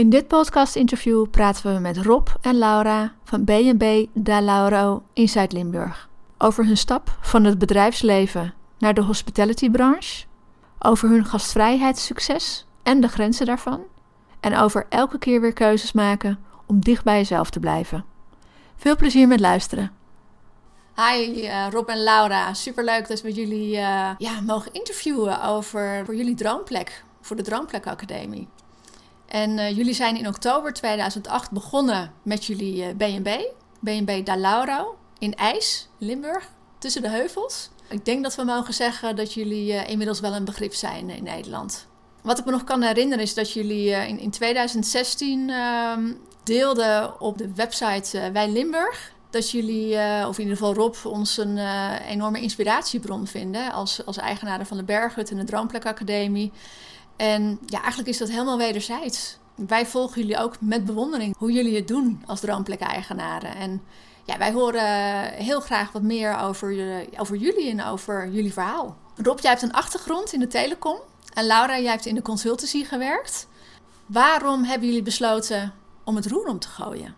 In dit podcast-interview praten we met Rob en Laura van B&B Da Lauro in Zuid-Limburg over hun stap van het bedrijfsleven naar de hospitality-branche, over hun gastvrijheidssucces en de grenzen daarvan, en over elke keer weer keuzes maken om dicht bij jezelf te blijven. Veel plezier met luisteren. Hi uh, Rob en Laura, superleuk dat we jullie uh, ja, mogen interviewen over voor jullie droomplek, voor de Droomplek Academie. En uh, jullie zijn in oktober 2008 begonnen met jullie B&B, B&B Da Lauro in IJs, Limburg, tussen de heuvels. Ik denk dat we mogen zeggen dat jullie uh, inmiddels wel een begrip zijn in Nederland. Wat ik me nog kan herinneren is dat jullie in, in, 2016 uh, deelden op de website Wij Limburg. Dat jullie, of in ieder geval Rob, ons een enorme inspiratiebron vinden als, als eigenaren van de Berghut en de Droomplek Academie. En ja, eigenlijk is dat helemaal wederzijds. Wij volgen jullie ook met bewondering hoe jullie het doen als droomplek-eigenaren. En ja, wij horen heel graag wat meer over, over jullie en over jullie verhaal. Rob, jij hebt een achtergrond in de telecom. En Laura, jij hebt in de consultancy gewerkt. Waarom hebben jullie besloten om het roer om te gooien?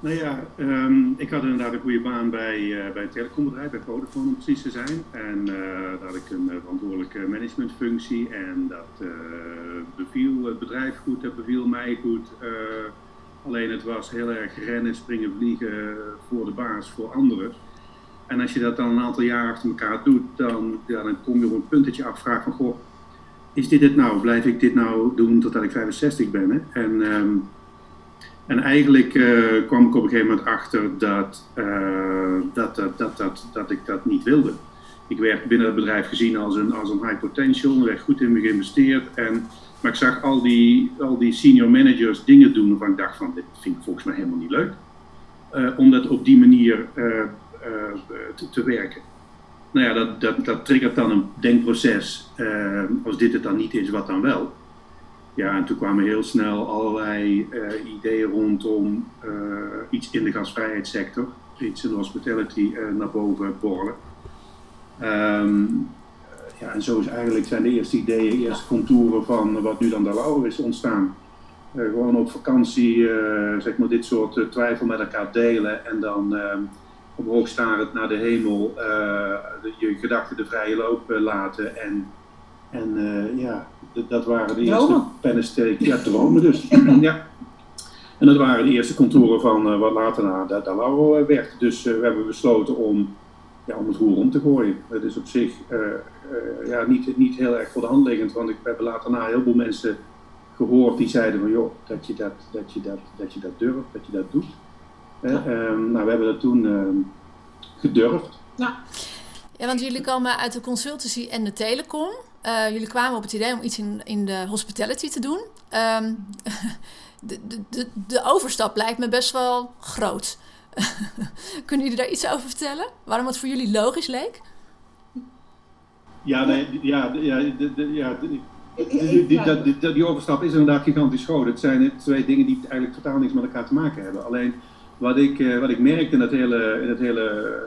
Nou ja, um, ik had inderdaad een goede baan bij, uh, bij een telecombedrijf, bij Vodafone om precies te zijn. En uh, daar had ik een uh, verantwoordelijke managementfunctie en dat beviel het bedrijf goed, dat beviel mij goed. alleen het was heel erg rennen, springen, vliegen voor de baas, voor anderen. En als je dat dan een aantal jaar achter elkaar doet, dan, dan kom je op een punt dat je afvraagt van, goh, is dit het nou? Blijf ik dit nou doen totdat ik 65 ben? En... Um, en eigenlijk uh, kwam ik op een gegeven moment achter dat, uh, dat, dat, dat, dat, dat ik dat niet wilde. Ik werd binnen het bedrijf gezien als een, als een high potential, er werd goed in me geïnvesteerd. En, maar ik zag al die, al die senior managers dingen doen waarvan ik dacht van dit vind ik volgens mij helemaal niet leuk. Uh, om dat op die manier te, te, werken. Nou ja, dat, dat, dat triggert dan een denkproces. als dit het dan niet is, wat dan wel? Ja, en toen kwamen heel snel allerlei uh, ideeën rondom uh, iets in de gasvrijheidssector, iets in de hospitality uh, naar boven borrelen. Um, ja, en zo is eigenlijk zijn de eerste ideeën, eerste contouren van wat nu dan de Lauwer is ontstaan. gewoon op vakantie, zeg maar, dit soort twijfel met elkaar delen en dan omhoog starend naar de hemel, je gedachten de vrije loop laten en en ja, dat waren de eerste pennensteken. Ja, dromen dus. ja. En dat waren de eerste contouren van uh, wat later naar de Dalaro werd. Dus uh, we hebben besloten om, ja, om het roer om te gooien. Het is op zich ja, niet, niet heel erg voor de hand liggend, want ik, we hebben later na heel veel mensen gehoord die zeiden van joh, dat je dat, dat, je dat, dat, je dat durft, dat je dat doet. Ja. Um, nou, we hebben dat toen ehm, gedurfd. Ja. ja, want jullie komen uit de consultancy en de telecom. Uh, jullie kwamen op het idee om iets in, in de hospitality te doen. Um, de, de, de, overstap lijkt me best wel groot. Kunnen jullie daar iets over vertellen? Waarom het voor jullie logisch leek? Ja, nee, ja, ja, de, de, ja die, die, die, overstap is inderdaad gigantisch groot. Het zijn twee dingen die eigenlijk totaal niks met elkaar te maken hebben. Alleen wat ik, eh, wat ik merkte in het hele, in het hele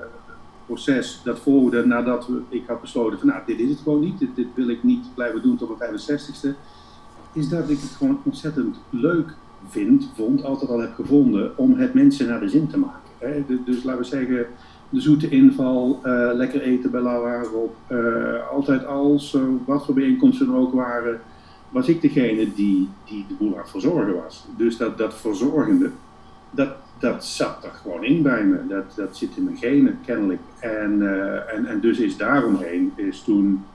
proces dat volgde nadat ik had besloten van nou, dit is het gewoon niet, dit, wil ik niet blijven doen tot mijn 65ste, is dat ik het gewoon ontzettend leuk vind, vond, altijd al heb gevonden, om het mensen naar de zin te maken. Hè? dus laten we zeggen, de zoete inval, uh, lekker eten bij Laura op, uh, altijd als, uh, wat voor bijeenkomsten er ook waren, was ik degene die, die de boel aan het verzorgen was. Dus dat, dat verzorgende, dat, dat zat er gewoon in bij me. Dat, dat zit in mijn genen, kennelijk. En, uh, en, en dus is daaromheen is toen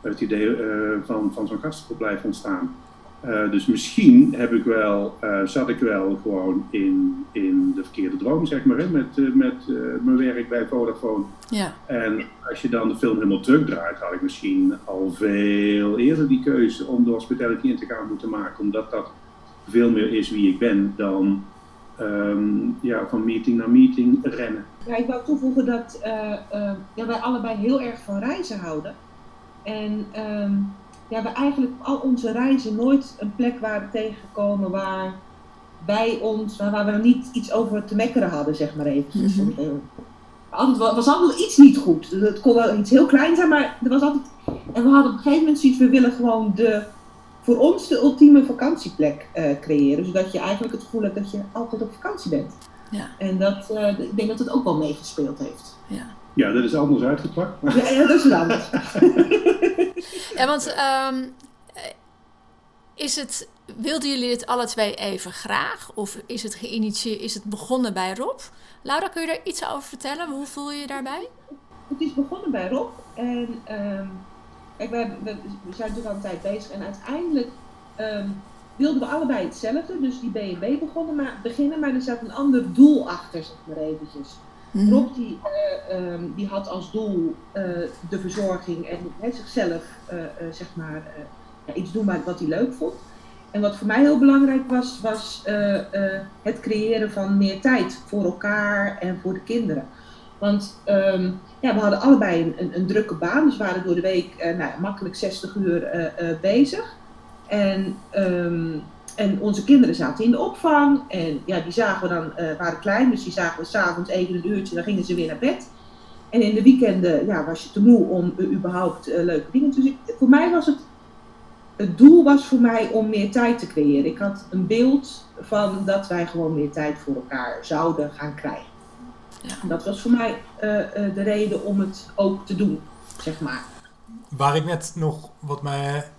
het idee uh, van, van zo'n gastenverblijf ontstaan. Eh, dus misschien heb ik wel, zat ik wel gewoon in, in de verkeerde droom, zeg maar, hè, met, met mijn werk bij Vodafone. Ja. En als je dan de film helemaal terugdraait, had ik misschien al veel eerder die keuze om de hospitality in te gaan moeten maken. Omdat dat veel meer is wie ik ben dan um, ja, van meeting naar meeting rennen. Ja, ik wil toevoegen dat ja, wij allebei heel erg van reizen houden. En... Um, ja, we eigenlijk op al onze reizen nooit een plek waren tegengekomen waar wij ons, waar, we niet iets over te mekkeren hadden, zeg maar even. Mm -hmm. altijd, was altijd iets niet goed. Het kon wel iets heel klein zijn, maar er was altijd. En we hadden op een gegeven moment zoiets, we willen gewoon de, voor ons de ultieme vakantieplek uh, creëren. Zodat je eigenlijk het gevoel hebt dat je altijd op vakantie bent. Ja. En dat, uh, ik denk dat het ook wel meegespeeld heeft. Ja. Ja, dat is anders uitgepakt. Ja, ja, dat is anders. ja, want um, is het, wilden jullie het alle twee even graag? Of is het, geïnitieerd, is het begonnen bij Rob? Laura, kun je daar iets over vertellen? Hoe voel je je daarbij? Het is begonnen bij Rob. En um, kijk, we, we, zijn natuurlijk al een tijd bezig. En uiteindelijk um, wilden we allebei hetzelfde. Dus die B&B begonnen, maar, beginnen. Maar er zat een ander doel achter, zeg maar eventjes. Mm-hmm. Rob die, uh, um, die had als doel uh, de verzorging en he, zichzelf uh, zeg maar, iets doen wat hij leuk vond. En wat voor mij heel belangrijk was, was het creëren van meer tijd voor elkaar en voor de kinderen. Want um, ja, we hadden allebei een, een, drukke baan, dus we waren door de week nou, makkelijk 60 uur bezig. En um, en onze kinderen zaten in de opvang en ja, die zagen we dan, waren klein, dus die zagen we s'avonds even een uurtje, dan gingen ze weer naar bed. En in de weekenden ja, was je te moe om überhaupt leuke dingen te zien. voor mij was het, het doel was voor mij om meer tijd te creëren. Ik had een beeld van dat wij gewoon meer tijd voor elkaar zouden gaan krijgen. Ja. Dat was voor mij de reden om het ook te doen, zeg maar. Waar ik net nog wat mij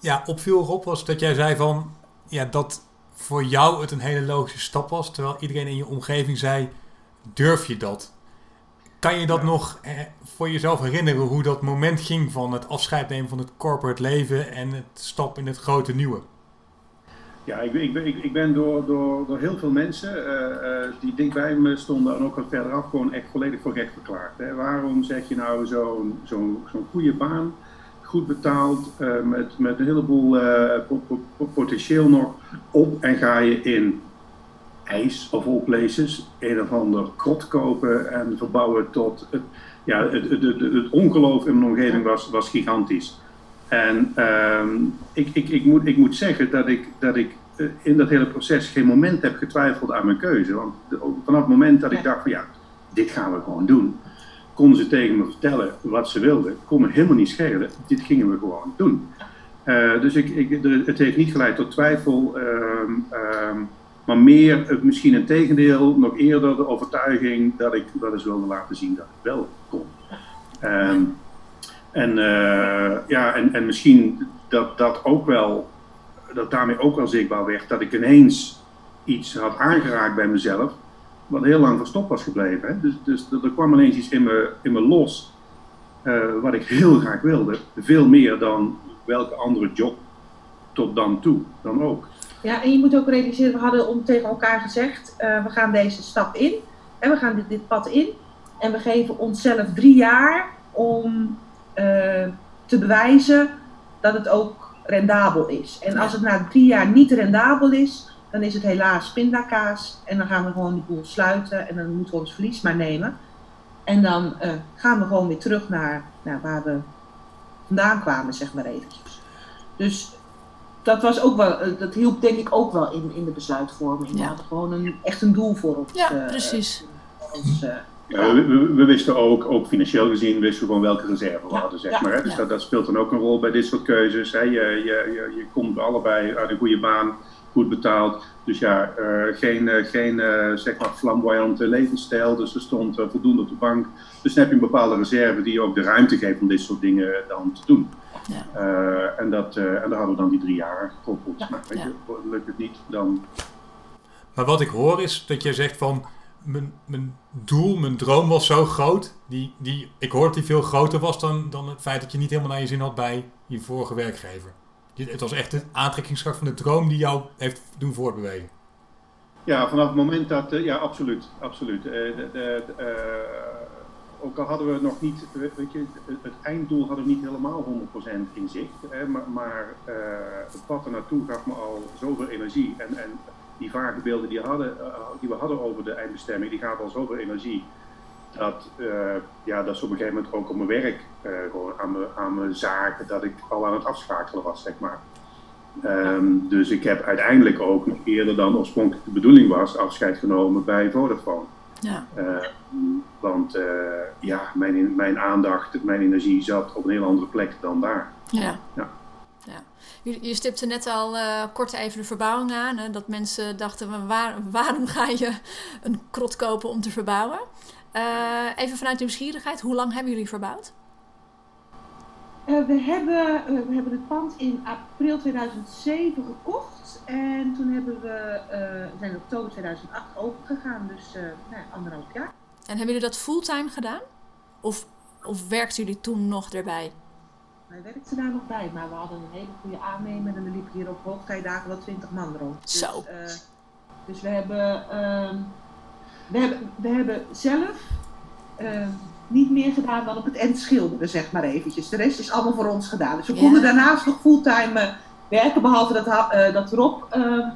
ja, opviel, Rob, was dat jij zei van ja, dat voor jou het een hele logische stap was, terwijl iedereen in je omgeving zei: durf je dat? Kan je dat nog eh, voor jezelf herinneren hoe dat moment ging van het afscheid nemen van het corporate leven en het stap in het grote nieuwe? Ja, ik, ik, ik, ben door, door, door heel veel mensen uh, uh, die dicht bij me stonden en ook wat verderaf gewoon echt volledig voor gek verklaard. Hè. Waarom zeg je nou zo'n zo'n zo'n goede baan? goed betaald, uh, met, met een heleboel potentieel nog op en ga je in ijs of all places een of ander krot kopen en verbouwen tot het, ja, het, het, het, het ongeloof in mijn omgeving was, was gigantisch. En um, ik, ik, ik, moet, ik moet zeggen dat ik, dat ik uh, in dat hele proces geen moment heb getwijfeld aan mijn keuze. Want vanaf het moment dat ik dacht van ja, dit gaan we gewoon doen konden ze tegen me vertellen wat ze wilden. Kon me helemaal niet schelen. Dit gingen we gewoon doen. Uh, dus ik, ik, het heeft niet geleid tot twijfel, uh, uh, maar meer misschien een tegendeel, nog eerder de overtuiging dat ik dat eens wilde laten zien dat ik wel kon. Ehm, en, uh, ja, en, en misschien dat dat ook wel, dat daarmee ook wel zichtbaar werd dat ik ineens iets had aangeraakt bij mezelf wat heel lang verstopt was gebleven. Hè? Dus, dus er kwam ineens iets in me, in me los uh, wat ik heel graag wilde. Veel meer dan welke andere job tot dan toe, dan ook. Ja, en je moet ook realiseren, we hadden om tegen elkaar gezegd, uh, we gaan deze stap in. En we gaan dit, dit pad in. En we geven onszelf drie jaar om te bewijzen dat het ook rendabel is. En als het na drie jaar niet rendabel is, dan is het helaas pindakaas. En dan gaan we gewoon die boel sluiten en dan moeten we ons verlies maar nemen. En dan uh, gaan we gewoon weer terug naar, naar waar we vandaan kwamen, zeg maar eventjes. Dus dat was ook wel, uh, dat hielp denk ik ook wel in, in de besluitvorming. Ja. We hadden gewoon een, echt een doel voor ons. Ja, uh, precies. Ons, ja, we, we, we, wisten ook, ook financieel gezien, wisten we gewoon welke reserve we ja, hadden, zeg maar. Hè? Dus dat, dat, speelt dan ook een rol bij dit soort keuzes. Hè? Je, je, je, je komt allebei uit een goede baan goed betaald. Dus ja, uh, geen, uh, geen uh, zeg maar flamboyante levensstijl. Dus er stond voldoende op de bank. Dus dan heb je een bepaalde reserve die je ook de ruimte geeft om dit soort dingen dan te doen. Ja. en, dat, en daar hadden we dan die drie jaar gekoppeld. Ja. Maar weet je, lukt het niet, dan... Maar wat ik hoor is dat jij zegt van... Mijn, mijn doel, mijn droom was zo groot. Die, die, ik hoor dat die veel groter was dan, dan het feit dat je niet helemaal naar je zin had bij je vorige werkgever. het was echt de aantrekkingskracht van de droom die jou heeft doen voortbewegen. Ja, vanaf het moment dat, ja, absoluut. absoluut. de, de, ook al hadden we nog niet, weet je, het einddoel hadden we niet helemaal 100% in zicht. Maar, maar het pad er naartoe gaf me al zoveel energie. En, en die vage beelden die, hadden, uh, die we hadden over de eindbestemming, die gaven al zoveel energie. Dat, uh, ja, dat is op een gegeven moment ook op mijn werk, gewoon aan mijn, aan mijn zaken, dat ik al aan het afschakelen was, zeg maar. Um, dus ik heb uiteindelijk ook nog eerder dan oorspronkelijk de bedoeling was, afscheid genomen bij Vodafone. Ja. Uh, want ja, mijn, mijn aandacht, mijn energie zat op een heel andere plek dan daar. Ja. ja. Je, je stipte net al uh, kort even de verbouwing aan. Hè, dat mensen dachten, waar, waarom ga je een krot kopen om te verbouwen? even vanuit nieuwsgierigheid, hoe lang hebben jullie verbouwd? Uh, we, hebben, we hebben het pand in april 2007 gekocht en toen hebben we, zijn in oktober 2008 opengegaan, dus nou, anderhalf jaar. En hebben jullie dat fulltime gedaan? Of, of werkten jullie toen nog erbij? Wij werkten daar nog bij, maar we hadden een hele goede aannemer en er liepen hier op hoogtijdagen wel 20 man rond. Dus, Zo. dus we hebben, ehm, we hebben, we hebben zelf ehm, niet meer gedaan dan op het eind schilderen, zeg maar eventjes. De rest is allemaal voor ons gedaan. Dus we konden daarnaast nog fulltime uh, werken, behalve dat, uh, dat Rob uh,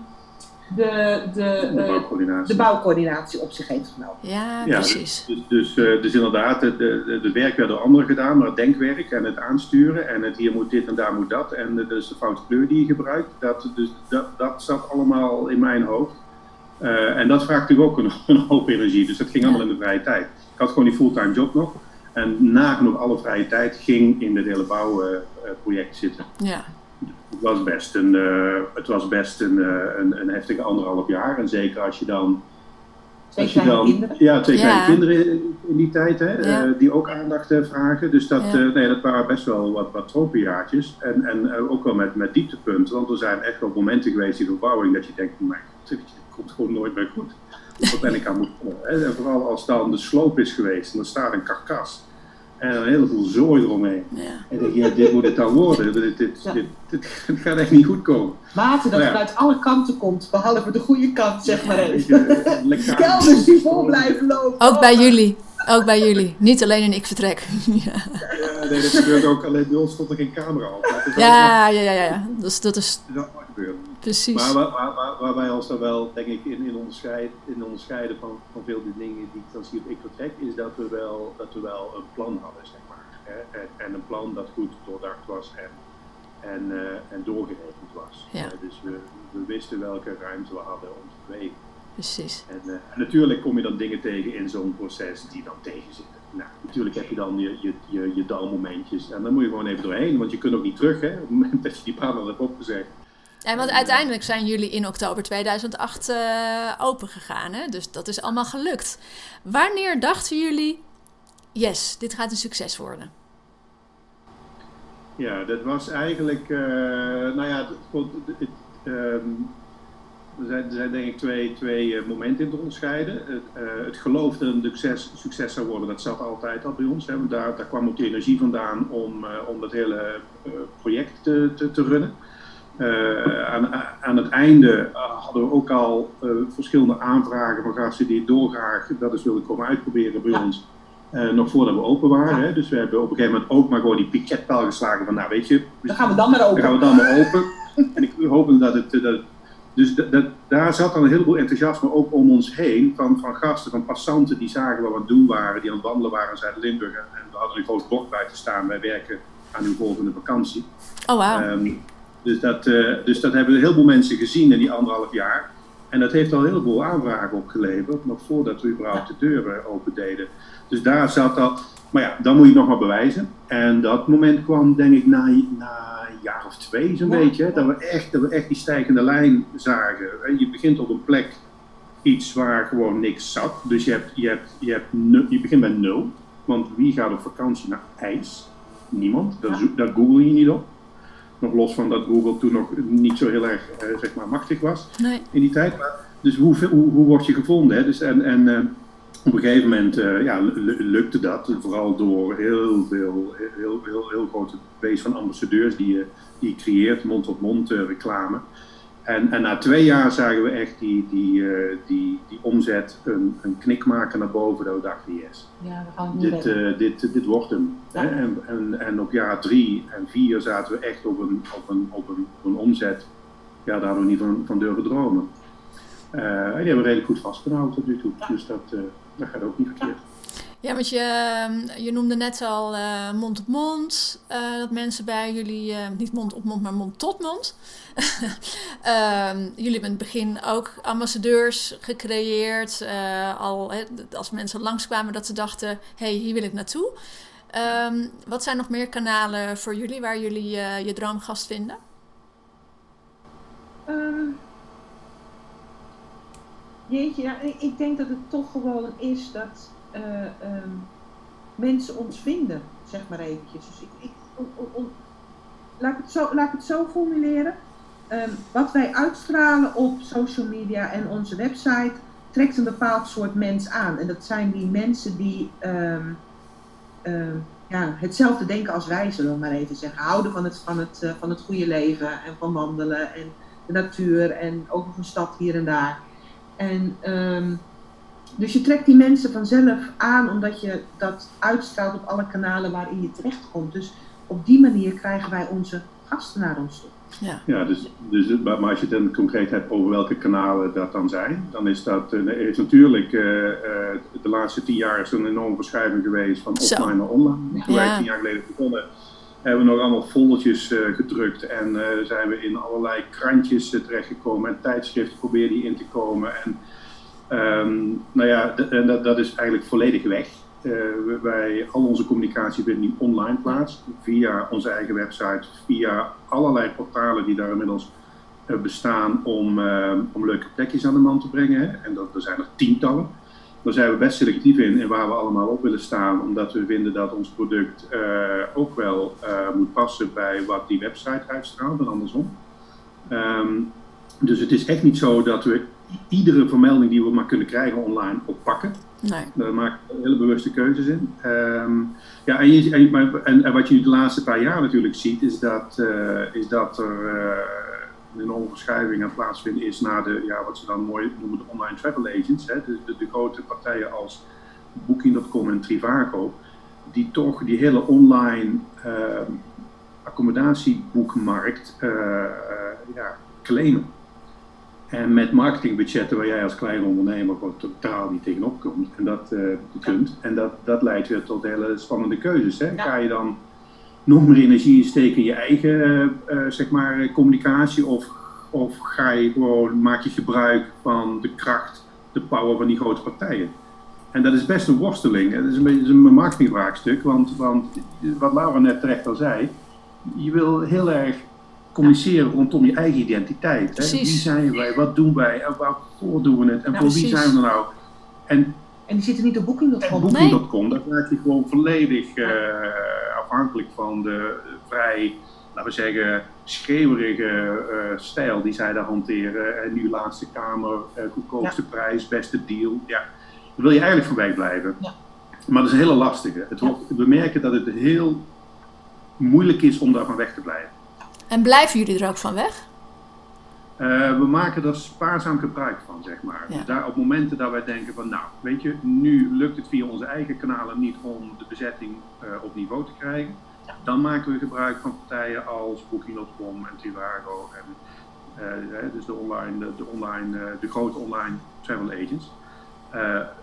de, de, de, bouwcoördinatie. de bouwcoördinatie op zich heeft genomen. Ja, precies. Dus, dus, dus, dus inderdaad, het de, de, werk werd door anderen gedaan, maar het denkwerk en het aansturen en het hier moet dit en daar moet dat en dus de foute kleur die je gebruikt, dat, dus, dat, dat zat allemaal in mijn hoofd. en dat vraagt natuurlijk ook een, een hoop energie, dus dat ging allemaal in de vrije tijd had gewoon die fulltime job nog. En nagenoeg alle vrije tijd ging in dit hele bouwproject zitten. Ja. Het was best een, uh, het was best een, uh, een, een, heftige anderhalf jaar. En zeker als je dan. Twee als je dan, kinderen. Ja, twee ja. kleine kinderen in, die tijd, hè, ja. uh, die ook aandacht vragen. Dus dat, ja. nee, dat waren best wel wat, wat tropenjaartjes. En, en ook wel met, met dieptepunten. Want er zijn echt wel momenten geweest in de verbouwing dat je denkt: mijn god, het komt gewoon nooit meer goed. Wat ben ik aan moet komen? En vooral als dan de sloop is geweest en er staat een karkas en een heleboel zooi eromheen. Ja. En denk je, ja, dit moet het dan worden. Dit, dit, ja. dit, dit, gaat echt niet goed komen. Water dat vanuit alle kanten komt, behalve de goede kant, zeg maar even. Kelders die vol blijven lopen. Ook bij jullie. Ook bij jullie. Niet alleen in ik vertrek. ja. ja, nee, dat gebeurt ook. Alleen bij ons stond er geen camera op. Ja, ja, ja, ja. Dus dat is... Dat gebeuren. Precies. Maar waar, waar, waar, waar, wij ons dan wel, denk ik, in, in, onderscheid, in onderscheiden van, van veel de dingen die ik dan zie op ik vertrek, is dat we wel, dat we wel een plan hadden, zeg maar. Hè? En, en, een plan dat goed doordacht was en, en, uh, en doorgerekend was. Ja. Uh, dus we, we wisten welke ruimte we hadden om te bewegen. Precies. En, uh, en, natuurlijk kom je dan dingen tegen in zo'n proces die dan tegenzitten. Nou, natuurlijk heb je dan je, je, je, je dalmomentjes en dan moet je gewoon even doorheen, want je kunt ook niet terug hè, op het moment dat je die baan al hebt opgezegd. En want uiteindelijk zijn jullie in oktober 2008 uh, open gegaan, hè? dus dat is allemaal gelukt. Wanneer dachten jullie, yes, dit gaat een succes worden? Ja, dat was eigenlijk, uh, nou ja, het, het, um, er, zijn, denk ik twee, twee uh, momenten in te onderscheiden. Het, het geloof dat een succes, succes zou worden, dat zat altijd al bij ons. Hè? Daar, daar kwam ook de energie vandaan om, om dat hele project te, te, te runnen. Uh, aan, aan, het einde uh, hadden we ook al uh, verschillende aanvragen van gasten die dolgraag dat eens wilden komen uitproberen bij ons. nog voordat we open waren. Hè. Dus we hebben op een gegeven moment ook maar gewoon die piketpaal geslagen van nou weet je. Dan gaan we dan maar open. Dan gaan we dan maar open. en ik hoop dat het. Dat, dus dat, dat, daar zat dan een heleboel enthousiasme ook om ons heen. Van, van gasten, van passanten die zagen wat we aan het doen waren. Die aan het wandelen waren in Zuid-Limburg. En, en we hadden een groot blok buiten staan. Wij werken aan uw volgende vakantie. Oh wow. Um, dus dat, uh, dus dat hebben heel veel mensen gezien in die anderhalf jaar. En dat heeft al een heleboel aanvragen opgeleverd, nog voordat we überhaupt de deuren open deden. Dus daar zat dat. Maar ja, dan moet je het nog maar bewijzen. En dat moment kwam, denk ik, na, na een jaar of twee, zo'n ja. beetje. Dat we, echt, dat we echt die stijgende lijn zagen. Je begint op een plek, iets waar gewoon niks zat. Dus je, hebt, je, hebt, je, hebt je begint bij nul. Want wie gaat op vakantie naar ijs? Niemand. Daar, ja. daar google je niet op. Nog los van dat Google toen nog niet zo heel erg uh, zeg maar machtig was nee. in die tijd. Maar, dus hoe, hoe, hoe word je gevonden? Hè? Dus en, en, uh, op een gegeven moment uh, ja, lukte dat, vooral door heel veel, heel, heel, heel grote base van ambassadeurs die je, die je creëert, mond-op-mond -mond, reclame. En, en na twee jaar zagen we echt die, die, uh, die, die omzet een, een knik maken naar boven. Dat we dachten, yes, ja, we gaan dit, uh, dit, dit wordt hem. Ja. Hè? En, en, en op jaar drie en vier zaten we echt op een, op een, op een, op een omzet. Ja, daar hadden we niet van, van durven dromen. Uh, en die hebben we redelijk goed vastgehouden tot nu toe. Ja. Dus dat, dat gaat ook niet verkeerd. Ja, want je, ehm, je noemde net al uh, mond op mond. Uh, dat mensen bij jullie, uh, niet mond op mond, maar mond tot mond. jullie hebben in het begin ook ambassadeurs gecreëerd. al als mensen langskwamen dat ze dachten, hé, hey, hier wil ik naartoe. Um, wat zijn nog meer kanalen voor jullie waar jullie je droomgast vinden? Jeetje, ja, ik denk dat het toch gewoon is dat um, mensen ons vinden, zeg maar eventjes. Dus ik, ik laat, ik het zo, laat het zo formuleren. Um, wat wij uitstralen op social media en onze website trekt een bepaald soort mens aan. En dat zijn die mensen die um, ja, hetzelfde denken als wij, zullen we maar even zeggen. Houden van het, van, het, uh, van het goede leven en van wandelen en de natuur en ook nog een stad hier en daar. En dus je trekt die mensen vanzelf aan omdat je dat uitstraalt op alle kanalen waarin je terechtkomt. Dus op die manier krijgen wij onze gasten naar ons toe. Ja, ja dus, dus, maar als je het dan concreet hebt over welke kanalen dat dan zijn, dan is dat uh, is natuurlijk uh, uh, de laatste tien jaar is er een enorme verschuiving geweest van offline naar online. Toen wij tien jaar geleden begonnen, hebben we nog allemaal foldertjes gedrukt en zijn we in allerlei krantjes terechtgekomen en tijdschriften probeerden die in te komen. En, Um, nou ja, en dat, dat is eigenlijk volledig weg. Uh, wij, al onze communicatie vindt nu online plaats, via onze eigen website, via allerlei portalen die daar inmiddels uh, bestaan om, uh, om leuke plekjes aan de man te brengen. En dat, er zijn er tientallen. Daar zijn we best selectief in en waar we allemaal op willen staan, omdat we vinden dat ons product ook wel moet passen bij wat die website uitstraalt en andersom. Um, dus het is echt niet zo dat we iedere vermelding die we maar kunnen krijgen online oppakken. Nee. Daar maken we hele bewuste keuzes in. Um, ja, en, je, en, en, en, wat je nu de laatste paar jaar natuurlijk ziet, is dat, uh, is dat er uh, een enorme verschuiving aan plaatsvindt is naar de, ja, wat ze dan mooi noemen de online travel agents. Hè, de, de, de grote partijen als Booking.com en Trivago, die toch die hele online uh, accommodatieboekmarkt ja, claimen. En met marketingbudgetten waar jij als kleine ondernemer gewoon totaal niet tegenop komt. En dat uh, kunt. En dat, dat leidt weer tot hele spannende keuzes. Hè? Ga je dan nog meer energie steken in je eigen uh, zeg maar, communicatie? Of, of ga je gewoon, maak je gebruik van de kracht, de power van die grote partijen? En dat is best een worsteling. Het is een beetje een marketingvraagstuk. Want, want wat Laura net terecht al zei, je wil heel erg communiceren rondom je eigen identiteit. Hè? Wie zijn wij, wat doen wij en waarvoor doen we het en voor wie zijn we nou? En, en die zitten niet op Booking.com. Booking.com, nee. daar raak je gewoon volledig uh, afhankelijk van de vrij, laten we zeggen, schreeuwerige uh, stijl die zij daar hanteren. En nu laatste kamer, uh, goedkoopste ja. prijs, beste deal. Ja, daar wil je eigenlijk voorbij blijven. Ja. Maar dat is een hele lastige. Het wordt, we merken dat het heel moeilijk is om daarvan weg te blijven. En blijven jullie er ook van weg? Uh, we maken er spaarzaam gebruik van, zeg maar. Ja. Dus daar op momenten dat wij denken van, nou, weet je, nu lukt het via onze eigen kanalen niet om de bezetting uh, op niveau te krijgen. Ja. Dan maken we gebruik van partijen als Booking.com en Trivago en uh, dus de, online, de, de online, de grote online travel agents.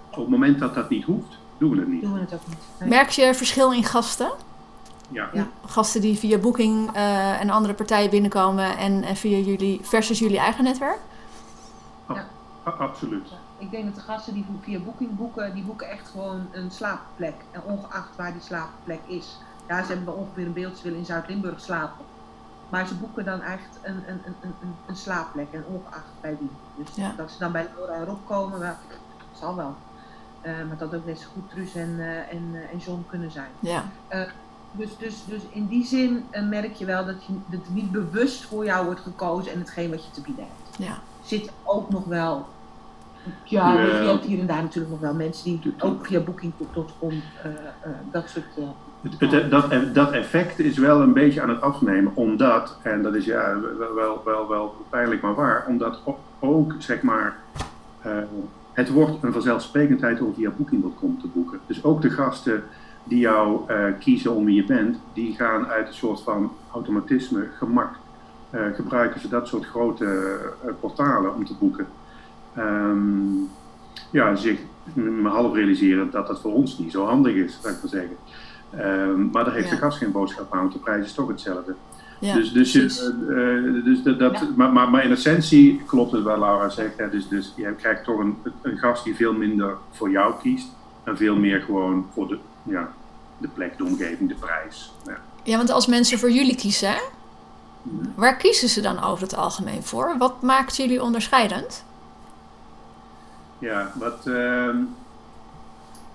op het moment dat dat niet hoeft, doen we het niet. Doen we het ook niet. Nee. Merk je verschil in gasten? Ja. ja. Gasten die via Booking uh, en andere partijen binnenkomen en, en, via jullie versus jullie eigen netwerk? Ja. absoluut. Ja. Ik denk dat de gasten die via Booking boeken, die boeken echt gewoon een slaapplek. En ongeacht waar die slaapplek is. Ja, ze hebben ongeveer een beeldje willen in Zuid-Limburg slapen. Maar ze boeken dan echt een, een, een, een, een slaapplek en ongeacht bij wie. Dus ja. dat ze dan bij Laura en Rob komen, wel, zal wel. Uh, maar dat ook net zo goed Truus en, uh, en, en John kunnen zijn. Ja. Dus, dus, dus in die zin uh, merk je wel dat, je, dat het niet bewust voor jou wordt gekozen en hetgeen wat je te bieden hebt. Ja. Zit ook nog wel Ja, je, eh, hebt hier en daar natuurlijk nog wel mensen die ook via booking.com eh, eh, dat soort... eh, Het, het- dat, dat effect is wel een beetje aan het afnemen, omdat, en dat is ja wel, wel, wel, wel pijnlijk maar waar, omdat ook zeg maar, eh, het wordt een vanzelfsprekendheid om via Booking.com te boeken. Dus ook de gasten die jou eh, kiezen om wie je bent, die gaan uit een soort van automatisme, gemak, eh, gebruiken ze dat soort grote eh, portalen om te boeken. Ehm, ja, zich me half realiseren dat dat voor ons niet zo handig is, zou ik maar zeggen. Ehm, maar daar heeft Ja. de gast geen boodschap aan, want de prijs is toch hetzelfde. Ja, dus dus, dus dat, dat, Ja. maar, maar, maar in essentie klopt het wat Laura zegt. Hè, dus, dus je krijgt toch een, een gast die veel minder voor jou kiest en veel meer gewoon voor de, ja, de plek, de omgeving, de prijs. Ja. Ja, want als mensen voor jullie kiezen, hè, waar kiezen ze dan over het algemeen voor? Wat maakt jullie onderscheidend? Ja, wat, ehm,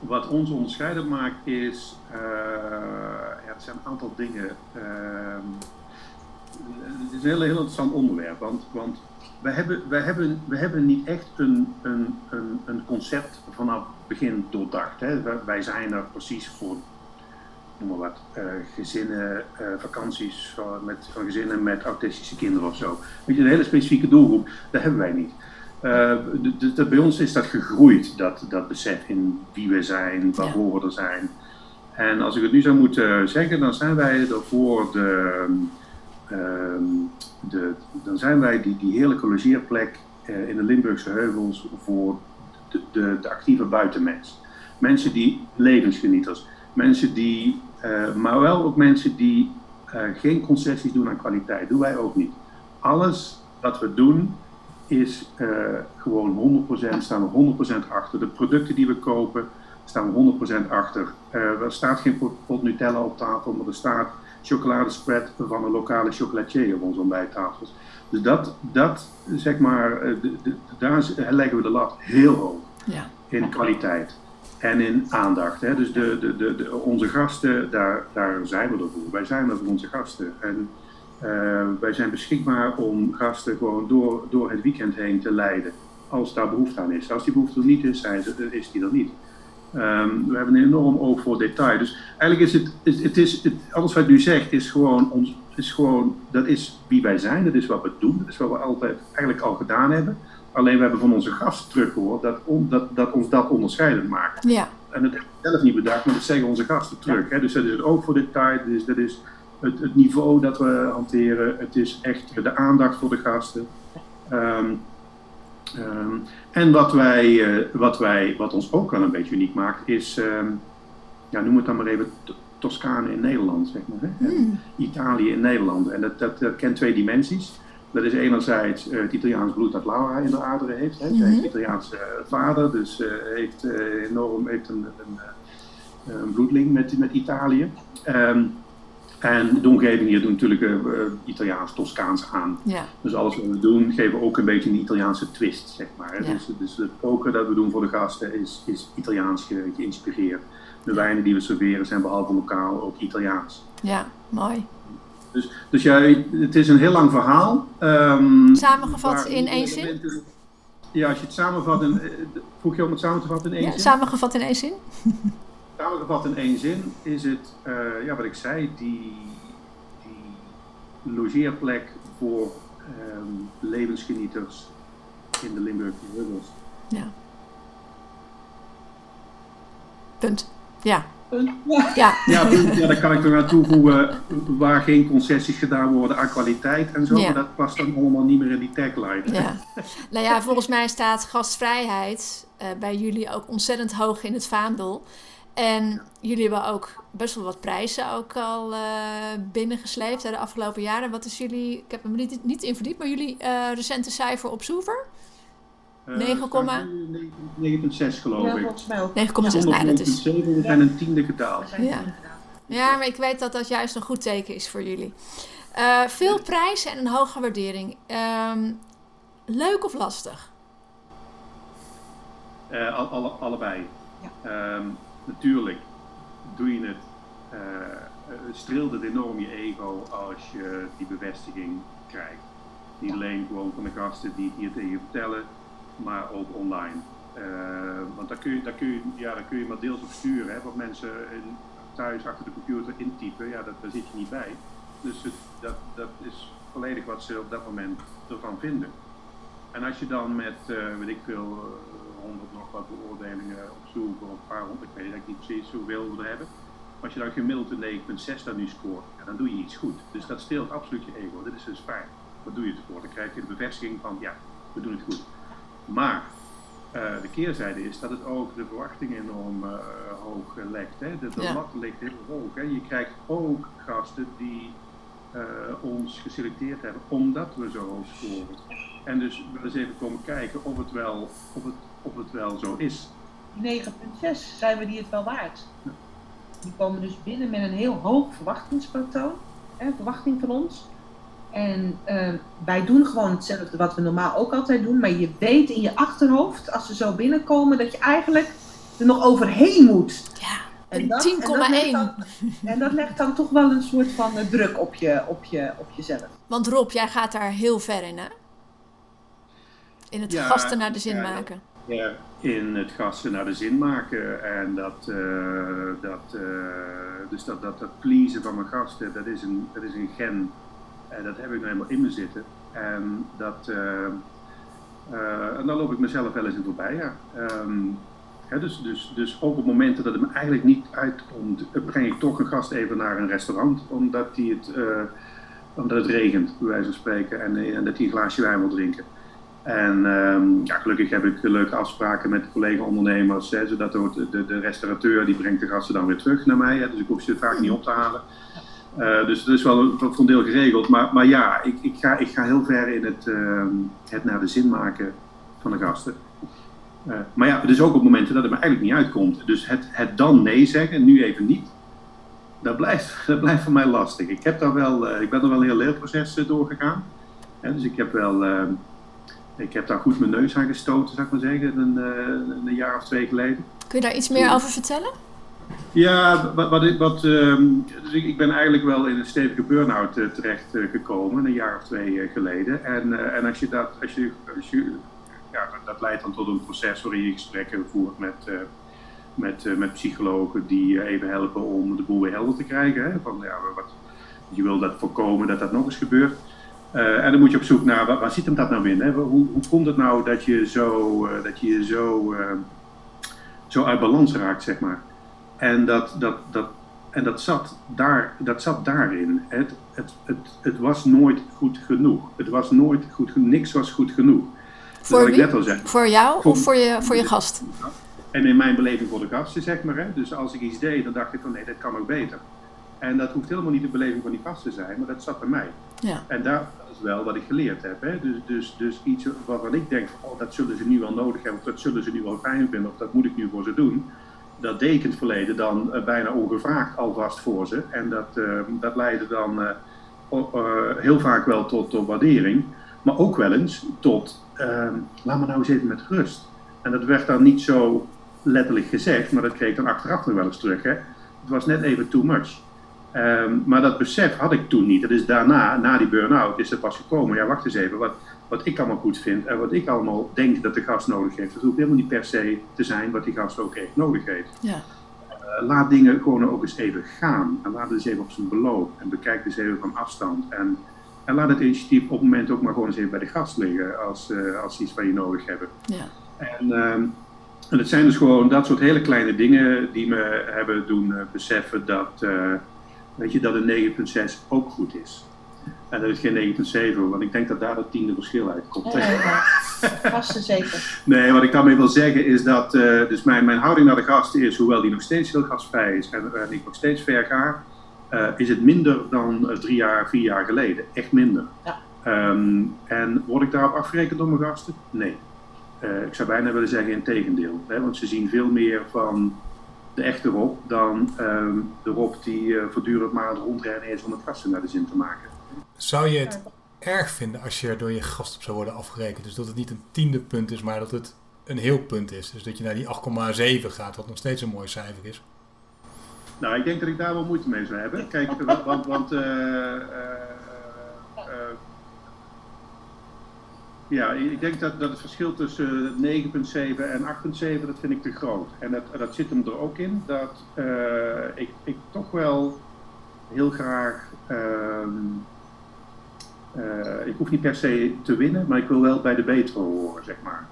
wat ons onderscheidend maakt is, eh, ja, het zijn een aantal dingen. Ehm, het is een heel, heel interessant onderwerp, want, want wij, hebben, wij, hebben, wij hebben niet echt een, een, een, een concept vanaf begin doordacht. Hè. Wij, zijn er precies voor, noem maar wat, eh, gezinnen, eh, vakanties van, met, van gezinnen met autistische kinderen of zo. Weet je, een hele specifieke doelgroep, dat hebben wij niet. Eh, d- d- d- bij ons is dat gegroeid, dat, dat besef in wie we zijn, waarvoor we er zijn. En als ik het nu zou moeten zeggen, dan zijn wij er voor de, de dan zijn wij die, die heerlijke eh, in de Limburgse heuvels voor de, de, actieve buitenmens. Mensen die levensgenieters, mensen die, eh, maar wel ook mensen die eh, geen concessies doen aan kwaliteit. Doen wij ook niet. Alles wat we doen is gewoon 100%, staan we 100% achter. De producten die we kopen, staan we 100% achter. Er staat geen pot Nutella op tafel, maar er staat chocoladespread van een lokale chocolatier op onze ontbijttafels. Dus dat, dat zeg maar, eh, de, de, daar leggen we de lat heel hoog Ja. in kwaliteit en in aandacht. Hè. Dus de, de, onze gasten, daar, daar zijn we ervoor. Wij zijn er voor onze gasten. En eh, wij zijn beschikbaar om gasten gewoon door, door het weekend heen te leiden. Als daar behoefte aan is. Als die behoefte er niet is, zijn ze, is die er niet. Ehm, we hebben een enorm oog voor detail. Dus eigenlijk is het, het, het is, het, alles wat u zegt, is gewoon, ons, is gewoon, dat is wie wij zijn, dat is wat we doen, dat is wat we altijd eigenlijk al gedaan hebben. Alleen we hebben van onze gasten teruggehoord dat, on- dat, dat ons dat onderscheidend maakt. Ja. En dat hebben we zelf niet bedacht, maar dat zeggen onze gasten terug. Hè? Dus dat is het oog voor detail, dat is, dat is het, het niveau dat we hanteren, het is echt de aandacht voor de gasten. Ehm, en wat, wij, eh, wat, wij, wat ons ook wel een beetje uniek maakt, is, ehm, ja, noem het dan maar even Toscane in Nederland, zeg maar. Hè? Hmm. Italië in Nederland. En dat, dat, dat kent twee dimensies. Dat is enerzijds eh, het Italiaans bloed dat Laura in de aderen heeft. Hè. Zij Mhm. heeft een Italiaanse eh, vader, dus heeft enorm heeft een, een, een bloedlink met, met Italië. Ehm, en de omgeving hier doet natuurlijk eh, eh, Italiaans, Toscaans aan. Ja. Dus alles wat we doen, geven we ook een beetje een Italiaanse twist, zeg maar. Ja. Dus, dus het koken dat we doen voor de gasten is, is Italiaans ge- geïnspireerd. De wijnen die we serveren zijn behalve lokaal ook Italiaans. Ja, mooi. Dus, dus ja, het is een heel lang verhaal. ehm, Samengevat in één zin? Ja, als je het samenvat in... eh, Vroeg je om het samen te vatten in één Ja, zin? samengevat in één zin? Samengevat in één zin is het, eh, ja, wat ik zei, die, die logeerplek voor ehm, levensgenieters in de Limburgse heuvels. Ja. Punt. Ja. punt. Ja. Ja. Punt. ja, daar kan ik er aan toevoegen waar geen concessies gedaan worden aan kwaliteit en zo. Ja. Maar dat past dan allemaal niet meer in die tagline. Ja. Nou ja, volgens mij staat gastvrijheid eh, bij jullie ook ontzettend hoog in het vaandel. En jullie hebben ook best wel wat prijzen ook al eh, binnengesleept hè, de afgelopen jaren. Wat is jullie, ik heb hem niet, niet in verdiept, maar jullie eh, recente cijfer op Soever? Eh, 9, staat nu 9,6 geloof Ja, ik. volgens mij ook. 9,6. Zonder Nou, dat is, 9,7, we zijn een tiende gedaald. Ja. ja, maar ik weet dat dat juist een goed teken is voor jullie. Eh, veel prijzen en een hoge waardering. Ehm, leuk of lastig? Eh, al- alle, allebei. Ja. Ehm, natuurlijk doe je het, eh, eh, streelt het enorm je ego als je die bevestiging krijgt. Niet alleen gewoon van de gasten die het hier tegen je vertellen, maar ook online. want daar kun, je, daar, kun je, ja, daar kun je maar deels op sturen. Hè, wat mensen in, thuis achter de computer intypen, ja, dat, daar zit je niet bij. Dus het, dat, dat is volledig wat ze op dat moment ervan vinden. En als je dan met, uh, weet ik veel, honderd nog wat beoordelingen op zoek, of een paar honderd, ik weet niet precies hoeveel we er hebben. Als je dan gemiddeld een 9,6 dan nu scoort, ja, dan doe je iets goed. Dus dat steelt absoluut je ego. Dit is dus fijn. Wat doe je het voor? Dan krijg je de bevestiging van, ja, we doen het goed. Maar uh, de keerzijde is dat het ook de verwachtingen enorm uh, hoog legt. Hè? De, de ja. lat ligt heel hoog. Hè? Je krijgt ook gasten die uh, ons geselecteerd hebben omdat we zo hoog scoren. En dus we eens even komen kijken of het wel, of het, of het wel zo is. 9,6 zijn we die het wel waard. Ja. Die komen dus binnen met een heel hoog verwachtingspatroon, hè, verwachting van ons. En uh, wij doen gewoon hetzelfde wat we normaal ook altijd doen, maar je weet in je achterhoofd, als ze zo binnenkomen, dat je eigenlijk er nog overheen moet. Ja, en 10,1. En, dat legt dan toch wel een soort van uh, druk op, je, op, je, op jezelf. Want Rob, jij gaat daar heel ver in, hè? In het ja, gasten naar de zin ja, maken. Ja, in het gasten naar de zin maken. En dat, uh, dat, uh, dus dat, dat, dat pleasen van mijn gasten, dat is een, dat is een gen en dat heb ik nou helemaal in me zitten. En, dat, uh, en dan loop ik mezelf wel eens in voorbij. Ja. Hè, dus, dus, dus ook op momenten dat het me eigenlijk niet uitkomt, breng ik toch een gast even naar een restaurant, omdat, die het, omdat het regent, bij wijze van spreken, en, en dat hij een glaasje wijn wil drinken. En um, ja, gelukkig heb ik leuke afspraken met collega-ondernemers, zodat de, de, de, restaurateur die brengt de gasten dan weer terug naar mij. Hè, dus ik hoef ze vaak niet op te halen. Uh, dus dat is wel een, voor een deel geregeld. Maar, maar ja, ik, ik, ga, ik ga heel ver in het, uh, het naar de zin maken van de gasten. Uh, maar ja, dus ook op momenten dat het me eigenlijk niet uitkomt. Dus het, het dan nee zeggen, nu even niet, dat blijft, dat blijft voor mij lastig. Ik, heb daar wel, ik ben er wel een heel leerproces doorgegaan. dus ik heb wel, ik heb daar goed mijn neus aan gestoten, zou ik maar zeggen, een, een jaar of twee geleden. Kun je daar iets meer over vertellen? Ja, wat, wat, wat um, dus ik, ik, ben eigenlijk wel in een stevige burn-out uh, terecht uh, gekomen, een jaar of twee uh, geleden. En, en als je dat, als je, als je, ja, dat leidt dan tot een proces waarin je gesprekken voert met, met, met psychologen die even helpen om de boel weer helder te krijgen. Hè? Van, ja, wat, je wil dat voorkomen dat dat nog eens gebeurt. En dan moet je op zoek naar, waar, waar zit hem dat nou in? Hè? Hoe, hoe komt het nou dat je zo, dat je zo, zo uit balans raakt, zeg maar? En dat, dat, dat, en dat, zat, daar, dat zat daarin. Het, het, het, het was nooit goed genoeg. Het was nooit goed genoeg. Niks was goed genoeg. Voor wie? Net al zei. Voor jou of voor je, voor je gast? En in mijn beleving voor de gasten, zeg maar. Hè. Dus als ik iets deed, dan dacht ik van nee, dat kan ook beter. En dat hoeft helemaal niet de beleving van die gast te zijn, maar dat zat bij mij. Ja. En is wel wat ik geleerd heb. Hè. Dus, dus, dus iets waarvan ik denk, oh, dat zullen ze nu wel nodig hebben, of dat zullen ze nu wel fijn vinden, of dat moet ik nu voor ze doen dat deed in het verleden dan uh, bijna ongevraagd alvast voor ze. En dat, uh, dat leidde dan uh, heel vaak wel tot, tot waardering. Maar ook wel eens tot, ehm, laat me nou even met rust. En dat werd dan niet zo letterlijk gezegd, maar dat kreeg dan achteraf nog wel eens terug. Hè. Het was net even too much. Um, maar dat besef had ik toen niet. Dat is daarna, na die burn-out, is het pas gekomen. Ja, wacht eens even, wat, wat ik allemaal goed vind en wat ik allemaal denk dat de gast nodig heeft. Dat hoeft helemaal niet per se te zijn wat die gast ook echt nodig heeft. Ja. Uh, laat dingen gewoon ook eens even gaan. En laat het eens even op zijn beloop. En bekijk het eens even van afstand. En, en laat het initiatief op het moment ook maar gewoon eens even bij de gast liggen. Als, uh, als iets wat je nodig hebt. Ja. En, um, en het zijn dus gewoon dat soort hele kleine dingen die me hebben doen uh, beseffen dat, weet je, dat een 9,6 ook goed is. En dat is geen 9,7, want ik denk dat daar het tiende verschil uitkomt. Ja, ja, vast en zeker. nee, wat ik daarmee wil zeggen is dat uh, dus mijn, mijn houding naar de gasten is, hoewel die nog steeds heel gastvrij is en, en ik nog steeds ver ga, uh, is het minder dan uh, drie jaar, vier jaar geleden. Echt minder. Ja. Um, en word ik daarop afgerekend door mijn gasten? Nee. ik zou bijna willen zeggen in tegendeel. Hè, want ze zien veel meer van de echte Rob dan um, de Rob die voortdurend maar rondrennen is om het gasten naar de zin te maken. Zou je het erg vinden als je door je gast op zou worden afgerekend? Dus dat het niet een tiende punt is, maar dat het een heel punt is. Dus dat je naar die 8,7 gaat, wat nog steeds een mooi cijfer is. Nou, ik denk dat ik daar wel moeite mee zou hebben. Kijk, want, want uh, uh, uh, Ja, ik denk dat, dat het verschil tussen 9,7 en 8,7, dat vind ik te groot. En dat, dat zit hem er ook in dat uh, ik, ik toch wel heel graag. Uh, uh, ik hoef niet per se te winnen, maar ik wil wel bij de betere horen, zeg maar.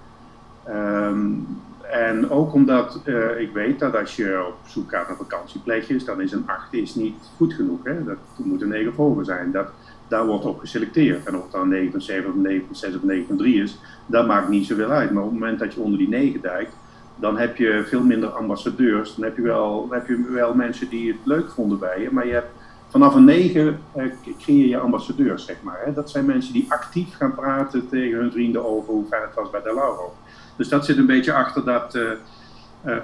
Um, en ook omdat uh, ik weet dat als je op zoek gaat naar vakantieplekjes, dan is een 8 is niet goed genoeg. Hè? Dat moet een 9 hoger zijn. Dat, daar wordt op geselecteerd. En of het dan 9 7 of 9 6 of 9 3 is, dat maakt niet zoveel uit. Maar op het moment dat je onder die 9 duikt, dan heb je veel minder ambassadeurs. Dan heb je wel, heb je wel mensen die het leuk vonden bij je. Maar je hebt, vanaf een 9 uh, creëer je ambassadeurs, zeg maar. Hè? Dat zijn mensen die actief gaan praten tegen hun vrienden over hoe fijn het was bij De Lauro. Dus dat zit een beetje achter dat, uh, uh,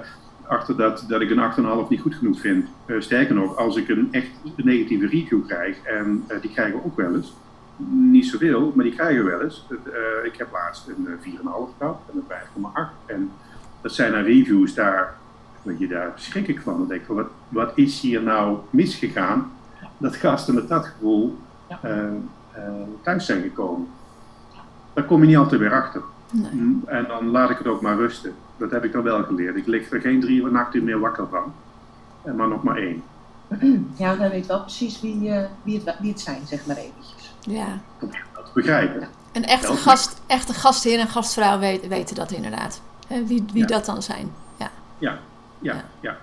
achter dat, dat ik een 8,5 niet goed genoeg vind. Uh, sterker nog, als ik een echt negatieve review krijg, en die krijgen we ook wel eens, niet zoveel, maar die krijgen we wel eens. ik heb laatst een 4,5 gehad en een 5,8. En dat zijn dan reviews daar, dat je daar schrik ik van. Dan denk ik van, wat, wat is hier nou misgegaan? Dat gasten met dat gevoel thuis zijn gekomen. Daar kom je niet altijd weer achter. Nee. Mm, en dan laat ik het ook maar rusten. Dat heb ik dan wel geleerd. Ik lig er geen drie nachten meer wakker van. Maar nog maar één. Ja, dan weet wel precies wie, uh, wie, het, wie het zijn, zeg maar eventjes. Ja. Dat begrijpen. Een echte, gast, echte gastheer en gastvrouw weet, weten dat inderdaad. Wie, wie ja. dat dan zijn. Ja. Ja, ja, ja. ja.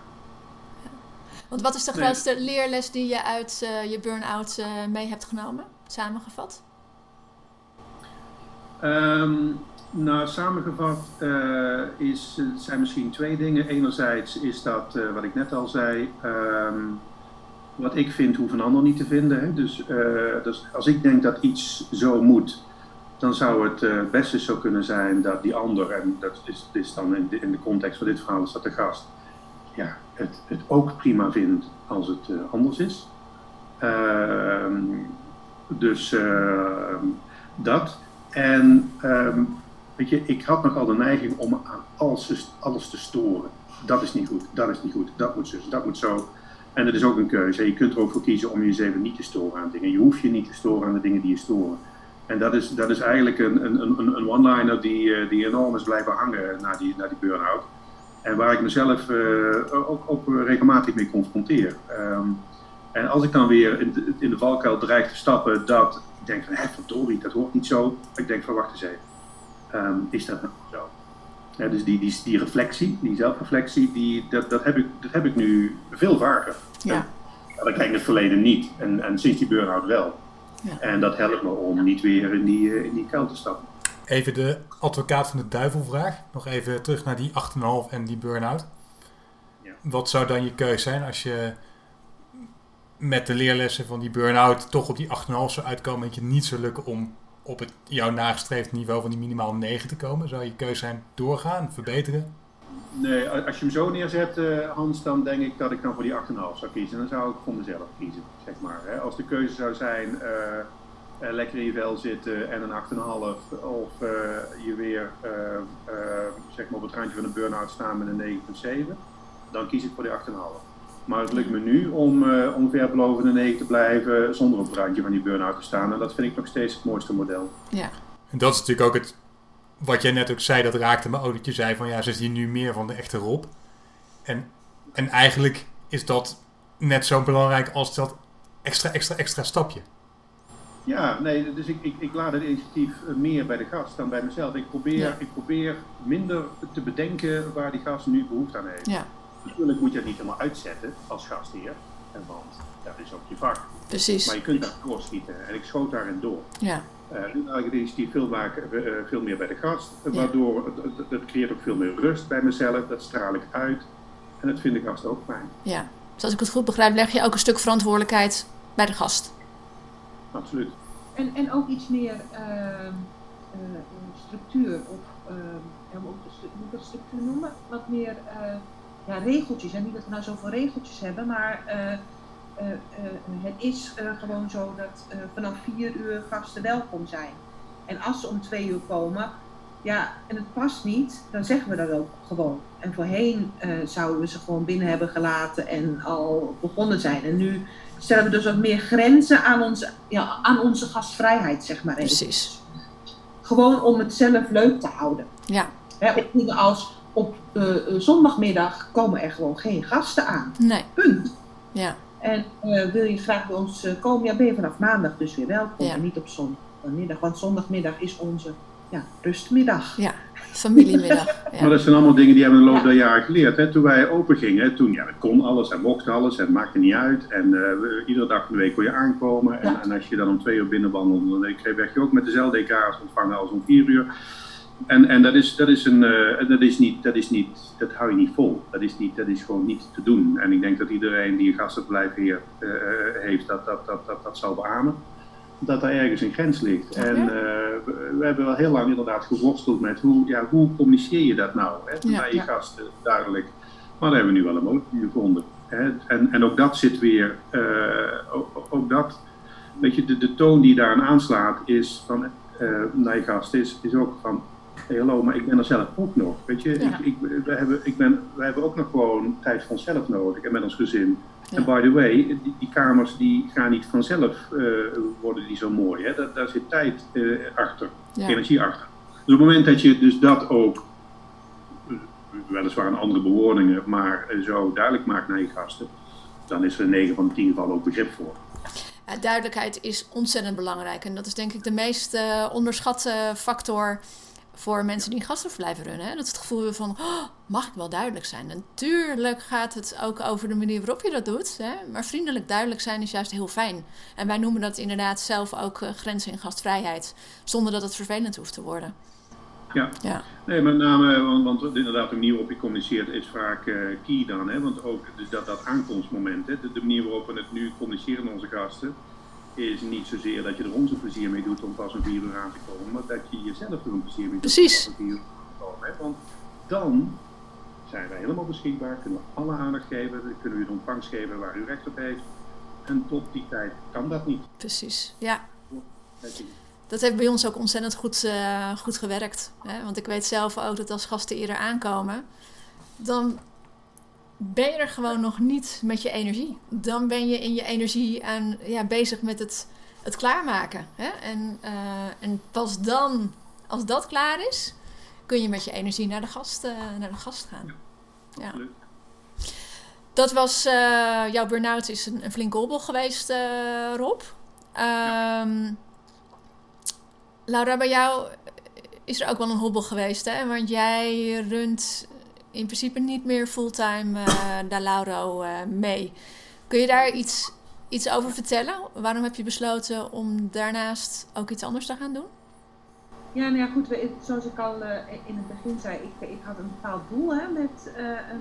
Want wat is de grootste nee. leerles die je uit uh, je burn-out uh, mee hebt genomen, samengevat? Um, nou, samengevat uh, is, zijn misschien twee dingen. Enerzijds is dat, uh, wat ik net al zei, um, wat ik vind hoeft een ander niet te vinden. Hè? Dus, uh, dus, als ik denk dat iets zo moet, dan zou het beste zo kunnen zijn dat die ander, en dat is, is dan in de, in de, context van dit verhaal, is dat de gast, ja, het, het ook prima vindt als het anders is. Ehm, dus dat. En weet je, ik had nogal de neiging om aan alles, alles te storen. Dat is niet goed, dat is niet goed, dat moet zo, dat moet zo. En dat is ook een keuze. Je kunt er ook voor kiezen om jezelf niet te storen aan dingen. Je hoeft je niet te storen aan de dingen die je storen. En dat is, dat is eigenlijk een, een, een, een one-liner die, die enorm is blijven hangen na die, na die burn-out. En waar ik mezelf uh, ook, regelmatig mee confronteer. Um, en als ik dan weer in de, in de valkuil dreig te stappen dat ik denk van, hé, verdorie, dat hoort niet zo. Ik denk van, wacht eens even. Um, is dat nou zo? Ja, dus die, die, die reflectie, die zelfreflectie, die, dat, dat, heb ik, dat heb ik nu veel vaker. Ja. En, dat kreeg ik in het verleden niet. En, en sinds die burn-out wel. Ja. En dat helpt me om niet weer in die, in die kuil te stappen. Even de advocaat van de duivel vraag. Nog even terug naar die 8,5 en die burn-out. Ja. Wat zou dan je keus zijn als je met de leerlessen van die burn-out toch op die 8,5 zou uitkomen en je niet zou lukken om op het jouw nagestreefd niveau van die minimaal 9 te komen? Zou je keuze zijn doorgaan, verbeteren? Nee, als je hem zo neerzet, uh, Hans, dan denk ik dat ik dan voor die 8,5 zou kiezen. Dan zou ik voor mezelf kiezen, zeg maar. Als de keuze zou zijn, uh, uh, lekker in je vel zitten en een 8,5 of je weer zeg maar op het randje van een burn-out staan met een 9,7, dan kies ik voor die 8,5. Maar het lukt me nu om uh, ongeveer boven de 9 te blijven zonder op het randje van die burn-out te staan. En dat vind ik nog steeds het mooiste model. Ja. En dat is natuurlijk ook het, wat jij net ook zei, dat raakte me ook. Dat je zei van ja, ze is hier nu meer van de echte Rob. En, en eigenlijk is dat net zo belangrijk als dat extra, extra, extra stapje. Ja, nee, dus ik, ik, ik laat het initiatief meer bij de gast dan bij mezelf. Ik probeer, ja. ik probeer minder te bedenken waar die gast nu behoefte aan heeft. Ja. Natuurlijk moet je het niet helemaal uitzetten als gastheer, want dat is ook je vak. Precies. Maar je kunt daar doorschieten en ik schoot daarin door. Ja. Uh, ik het initiatief veel, maken, uh, veel meer bij de gast, ja. waardoor het, het, het, creëert ook veel meer rust bij mezelf, dat straal ik uit en dat vind de gast ook fijn. Ja, dus als ik het goed begrijp, leg je ook een stuk verantwoordelijkheid bij de gast. Absoluut. En, en ook iets meer uh, structuur, of hoe moet ik dat structuur noemen? Wat meer ja, regeltjes. En niet dat we nou zoveel regeltjes hebben, maar uh, uh, uh, het is gewoon zo dat vanaf vier uur gasten welkom zijn. En als ze om twee uur komen, ja, en het past niet, dan zeggen we dat ook gewoon. En voorheen zouden we ze gewoon binnen hebben gelaten en al begonnen zijn. En nu stellen we dus wat meer grenzen aan onze, ja, aan onze gastvrijheid, zeg maar. Even. Precies. Gewoon om het zelf leuk te houden. Ja. Dingen als op eh, eh, zondagmiddag komen er gewoon geen gasten aan. Nee. Punt. Ja. En eh, wil je graag bij ons komen, ja, ben je vanaf maandag dus weer welkom. Ja. En niet op zondagmiddag, want zondagmiddag is onze ja, rustmiddag. Ja. Familiemiddag. Maar dat zijn allemaal dingen die hebben we in de loop Ja. der jaren geleerd. Hè? Toen wij open gingen, toen ja, het kon alles en mocht alles, het maakte niet uit. En eh, we- iedere dag van de week kon je aankomen. En, Ja. en als je dan om twee uur binnenwandelde, dan kreeg- werd je ook met dezelfde EK's ontvangen als om vier uur. En, en dat, is, dat, is een, eh, dat, is niet, dat, is niet, dat hou je niet vol. Dat is, niet, dat is gewoon niet te doen. En ik denk dat iedereen die een gastenverblijf hier eh, heeft, dat dat, dat, dat, dat zal beamen. Dat er ergens een grens ligt. En eh, we, we hebben wel heel lang inderdaad geworsteld met hoe, ja, hoe communiceer je dat nou hè, Ja. naar je Ja. gasten, duidelijk. Maar daar hebben we nu wel een mogelijkheid gevonden. Hè. En, en ook dat zit weer, eh, ook, ook dat, weet je, de, de toon die daaraan aanslaat is van, eh, naar je gast is, is ook van, hey, hallo, maar ik ben er zelf ook nog. Weet je, Ja. ik, ik, we hebben, ik ben, wij hebben ook nog gewoon tijd voor onszelf nodig en met ons gezin. Ja. En by the way, die, die kamers die gaan niet vanzelf eh, worden die zo mooi. Hè? Dat, daar zit tijd eh, achter, Ja. energie achter. Dus op het moment dat je dus dat ook, eh, weliswaar in andere bewoordingen, maar zo duidelijk maakt naar je gasten, dan is er in 9 van de 10 gevallen ook begrip voor. Ja, duidelijkheid is ontzettend belangrijk. En dat is denk ik de meest onderschatte factor voor mensen die een gastenverblijf runnen. Hè? Dat ze het gevoel van, "Oh, mag ik wel duidelijk zijn? Natuurlijk gaat het ook over de manier waarop je dat doet. Hè? Maar vriendelijk duidelijk zijn is juist heel fijn. En wij noemen dat inderdaad zelf ook eh, grenzen in gastvrijheid. Zonder dat het vervelend hoeft te worden. Ja. Ja. Nee, met name, want, want inderdaad, de manier waarop je communiceert is vaak eh, key dan. Hè? Want ook dus dat, dat aankomstmoment, hè? De, de manier waarop we het nu communiceren met onze gasten, is niet zozeer dat je er ons een plezier mee doet om pas een vier uur aan te komen, maar dat je jezelf er een plezier mee doet Precies. om pas een vier uur aan te komen. Hè? Want dan zijn wij helemaal beschikbaar, kunnen we alle aandacht geven, kunnen we u de ontvangst geven waar u recht op heeft. En tot die tijd kan dat niet. Precies, ja. Dat heeft bij ons ook ontzettend goed, eh, goed gewerkt. Hè? Want ik weet zelf ook dat als gasten eerder aankomen, dan ben je er gewoon nog niet met je energie. Dan ben je in je energie aan, ja, bezig met het, het klaarmaken. Hè? En, eh, en pas dan, als dat klaar is, kun je met je energie naar de gast, eh, naar de gast gaan. Ja. Dat was, eh, jouw burn-out is een, een flinke hobbel geweest, Rob. Ehm, Laura, bij jou is er ook wel een hobbel geweest, hè? Want jij runt in principe niet meer fulltime eh Da Lauro eh, mee. Kun je daar iets, iets over vertellen? Waarom heb je besloten om daarnaast ook iets anders te gaan doen? Ja, nou ja, goed, zoals ik al eh, in het begin zei, ik, ik had een bepaald doel hè, met,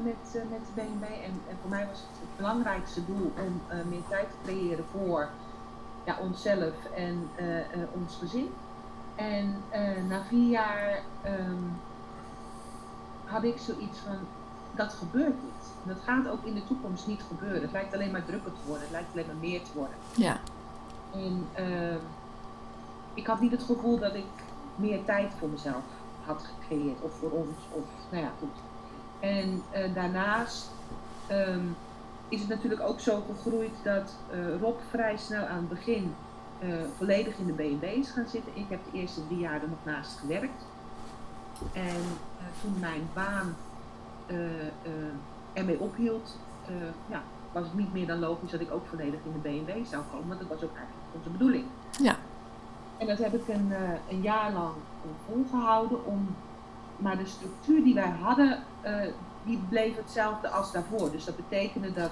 met, met de BNB. En, en voor mij was het het belangrijkste doel om meer tijd te creëren voor ja, onszelf en ons gezin. En na vier jaar ehm, had ik zoiets van, dat gebeurt niet. Dat gaat ook in de toekomst niet gebeuren. Het lijkt alleen maar drukker te worden, het lijkt alleen maar meer te worden. Ja, En ehm, ik had niet het gevoel dat ik meer tijd voor mezelf had gecreëerd. Of voor ons. Of, nou ja, goed. En eh, daarnaast ehm, is het natuurlijk ook zo gegroeid dat eh, Rob vrij snel aan het begin eh, volledig in de B&B is gaan zitten. Ik heb de eerste drie jaar er nog naast gewerkt. En toen mijn baan eh, eh, ermee ophield, eh, ja, was het niet meer dan logisch dat ik ook volledig in de B&B zou komen. Want dat was ook eigenlijk onze bedoeling. Ja. En dat heb ik een, eh, een jaar lang eh, volgehouden. Om, maar de structuur die wij hadden, eh, die bleef hetzelfde als daarvoor. Dus dat betekende dat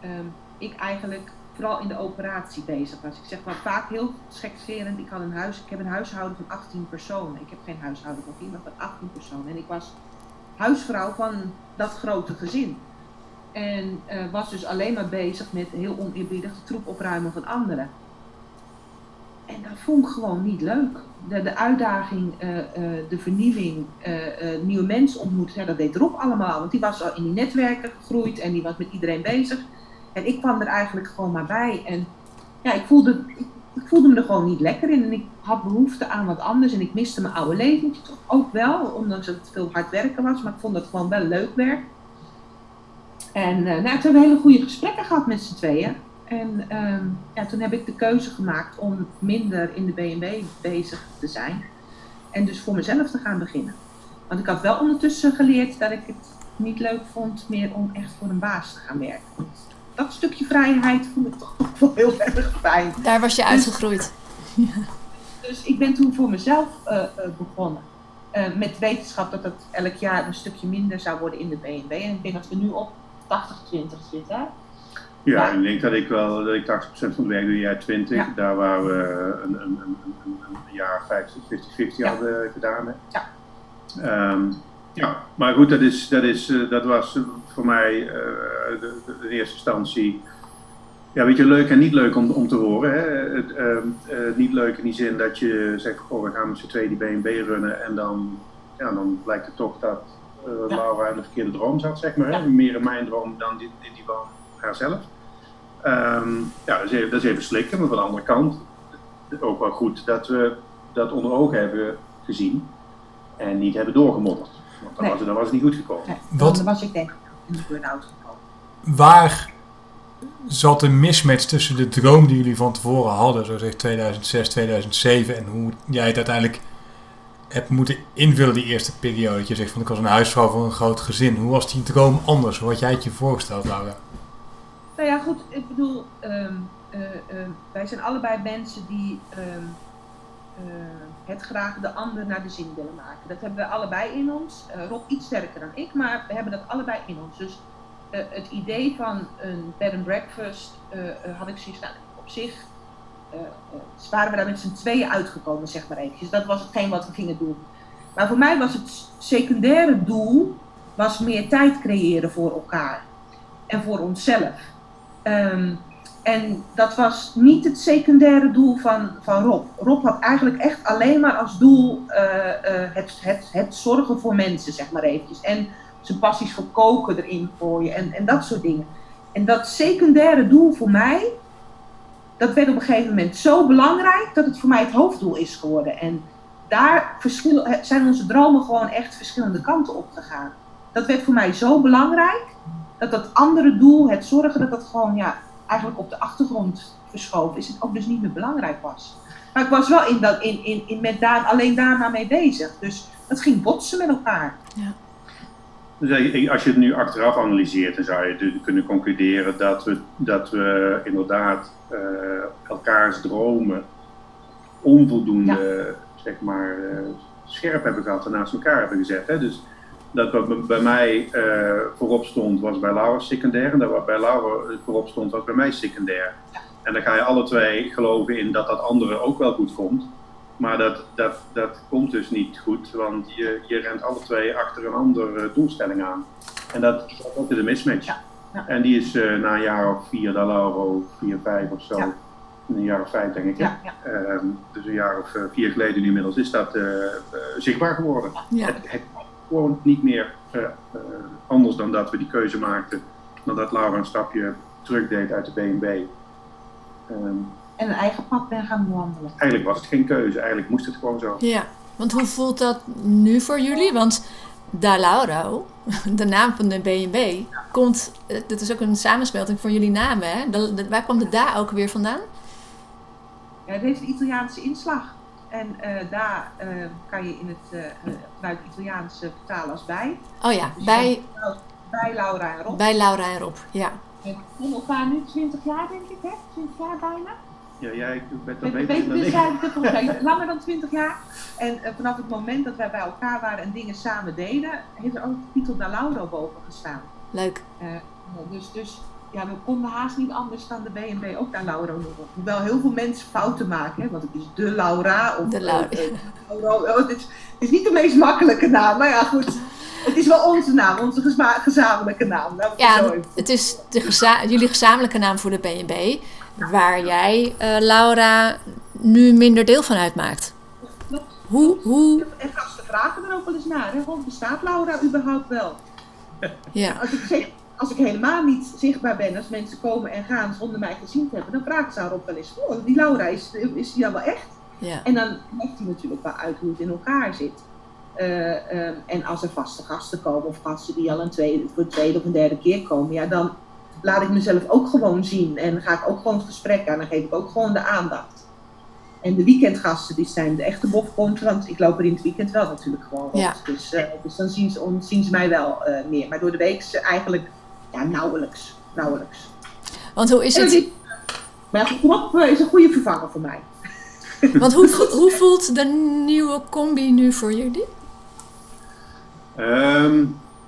ehm, ik eigenlijk vooral in de operatie bezig was. Ik zeg wel vaak heel gekscherend, ik, had een huis, ik heb een huishouden van 18 personen. Ik heb geen huishouden van 4, maar van 18 personen. En ik was huisvrouw van dat grote gezin. En eh, was dus alleen maar bezig met heel oneerbiedig de troep opruimen van anderen. En dat vond ik gewoon niet leuk. De, de uitdaging, eh, eh, de vernieuwing, nieuwe mensen ontmoeten, dat deed Rob allemaal. Want die was al in die netwerken gegroeid en die was met iedereen bezig. En ik kwam er eigenlijk gewoon maar bij. En ja, ik voelde, ik, voelde me er gewoon niet lekker in. En ik had behoefte aan wat anders. En ik miste mijn oude leventje toch ook wel. Ondanks dat het veel hard werken was. Maar ik vond het gewoon wel leuk werk. En eh, nou, toen hebben we hele goede gesprekken gehad met z'n tweeën. En ehm, ja, toen heb ik de keuze gemaakt om minder in de B&B bezig te zijn. En dus voor mezelf te gaan beginnen. Want ik had wel ondertussen geleerd dat ik het niet leuk vond meer om echt voor een baas te gaan werken. Dat stukje vrijheid vond ik toch wel heel erg fijn. Daar was je uitgegroeid. Dus ik ben toen voor mezelf uh, begonnen. Uh, met wetenschap dat het elk jaar een stukje minder zou worden in de BNB. En ik denk dat we nu op 80-20 zitten. Ja, ja, ik denk dat ik wel dat ik 80% van het werk doe, jij 20. Ja. Daar waar we een, een, een, een jaar 50, 50-50 ja. hadden gedaan. Ja. Um, ja, maar goed, dat, is, dat, is, uh, dat was voor mij uh, de, de, eerste instantie. Ja, weet je, leuk en niet leuk om, om te horen. Hè? Het, uh, niet leuk in die zin dat je zegt, oh, we gaan met z'n twee die BNB runnen. En dan, ja, dan blijkt het toch dat ja. Laura in de verkeerde droom zat, zeg maar. Ja. Meer in mijn droom dan die, die, die van haarzelf. Um, ja, dat is, even, dat is even slikken, maar van de andere kant ook wel goed dat we dat onder ogen hebben gezien en niet hebben doorgemodderd. Want dan, nee. was, het, dan was het niet goed gekomen. Nee, Wat, dan was ik denk in de burn-out gekomen. Waar zat een mismatch tussen de droom die jullie van tevoren hadden, zo zeg 2006, 2007, en hoe jij het uiteindelijk hebt moeten invullen die eerste periode? Dat je zegt van ik was een huisvrouw van een groot gezin. Hoe was die droom anders? Hoe had jij het je voorgesteld, Laura? Nou ja, goed, ik bedoel, um, uh, uh, wij zijn allebei mensen die um, uh, het graag de ander naar de zin willen maken. Dat hebben we allebei in ons. Rob iets sterker dan ik, maar we hebben dat allebei in ons. Dus het idee van een bed and breakfast had ik zoiets op zich. waren we daar met z'n tweeën uitgekomen, zeg maar eventjes. Dat was hetgeen wat we gingen doen. Maar voor mij was het secundaire doel was meer tijd creëren voor elkaar en voor onszelf. Um, en dat was niet het secundaire doel van, van Rob. Rob had eigenlijk echt alleen maar als doel uh, uh, het, het, het zorgen voor mensen, zeg maar eventjes. En zijn passies voor koken erin gooien en, en dat soort dingen. En dat secundaire doel voor mij, dat werd op een gegeven moment zo belangrijk dat het voor mij het hoofddoel is geworden. En daar zijn onze dromen gewoon echt verschillende kanten op gegaan. Dat werd voor mij zo belangrijk dat dat andere doel, het zorgen, dat dat gewoon ja, eigenlijk op de achtergrond verschoven is. En ook dus niet meer belangrijk was. Maar ik was wel in dat, in, in, in met daar, alleen daarna mee bezig. Dus dat ging botsen met elkaar. Ja. Dus als je het nu achteraf analyseert, dan zou je kunnen concluderen dat we, dat we inderdaad uh, elkaars dromen onvoldoende ja. zeg maar, uh, scherp hebben gehad en naast elkaar hebben gezet. Hè? Dus dat wat bij mij uh, voorop stond, was bij Laura secundair. En dat wat bij Laura voorop stond, was bij mij secundair. En dan ga je alle twee geloven in dat dat andere ook wel goed komt. Maar dat, dat, dat komt dus niet goed, want je, je rent alle twee achter een andere doelstelling aan. En dat, dat is een mismatch. Ja. Ja. En die is uh, na een jaar of vier, daar Laura vier, vijf of zo. Ja. Een jaar of vijf, denk ik. Ja. Uh, dus een jaar of vier geleden inmiddels is dat zichtbaar geworden. Het, het, gewoon niet meer uh, uh, anders dan dat we die keuze maakten. Dan dat Laura een stapje terug deed uit de BNB. Um, en een eigen pad ben gaan bewandelen. Eigenlijk was het geen keuze, eigenlijk moest het gewoon zo. Ja, want hoe voelt dat nu voor jullie? Want Da Lauro, de naam van de BNB, komt, dit is ook een samensmelting van jullie namen. Hè? De, de, waar kwam de Da ook weer vandaan? Ja, het heeft een Italiaanse inslag. En uh, daar uh, kan je in het, uh, vanuit het Italiaans vertalen als bij. Oh ja, dus bij... Bij Laura en Rob. Bij Laura en Rob, ja. We kennen elkaar nu 20 jaar, denk ik, hè? 20 jaar bijna. Ja, jij bent dan beter dan ik. Langer dan 20 jaar. En vanaf het moment dat wij bij elkaar waren en dingen samen deden, heeft er ook de titel naar Laura boven gestaan. Leuk. dus, dus ja, we konden haast niet anders dan de BNB ook naar Laura noemen. Hoewel heel veel mensen fouten maken, hè, want het is de Laura. Of, de Laura. Uh, uh, oh, het, is, het, is, niet de meest makkelijke naam, maar ja, goed. Het is wel onze naam, onze gezamenlijke naam. Nou, ja, het is de geza jullie gezamenlijke naam voor de BNB, waar jij, uh, Laura, nu minder deel van uitmaakt. Hoe, hoe... En gasten vragen er ook wel eens naar, hè? bestaat Laura überhaupt wel? Ja. Als ik zeg, als ik helemaal niet zichtbaar ben, als mensen komen en gaan zonder mij gezien te hebben, dan vraag ik ze daarop wel eens: oh, die Laura, is, is die dan wel echt? Ja. En dan legt hij natuurlijk wel uit hoe het in elkaar zit. Uh, um, en als er vaste gasten komen, of gasten die al een tweede, voor de tweede of een derde keer komen, ja, dan laat ik mezelf ook gewoon zien. En ga ik ook gewoon het gesprek aan, dan geef ik ook gewoon de aandacht. En de weekendgasten, die zijn de echte bofkonten, want ik loop er in het weekend wel natuurlijk gewoon rond. Ja. Dus, eh, dus dan zien ze, on- zien ze mij wel eh, meer. Maar door de week is eigenlijk ja, nauwelijks. nauwelijks. Want hoe is het? is- maar ja, Rob eh, is een goede vervanger voor mij. Want hoe, hoe voelt de nieuwe combi nu voor jullie? Ehm,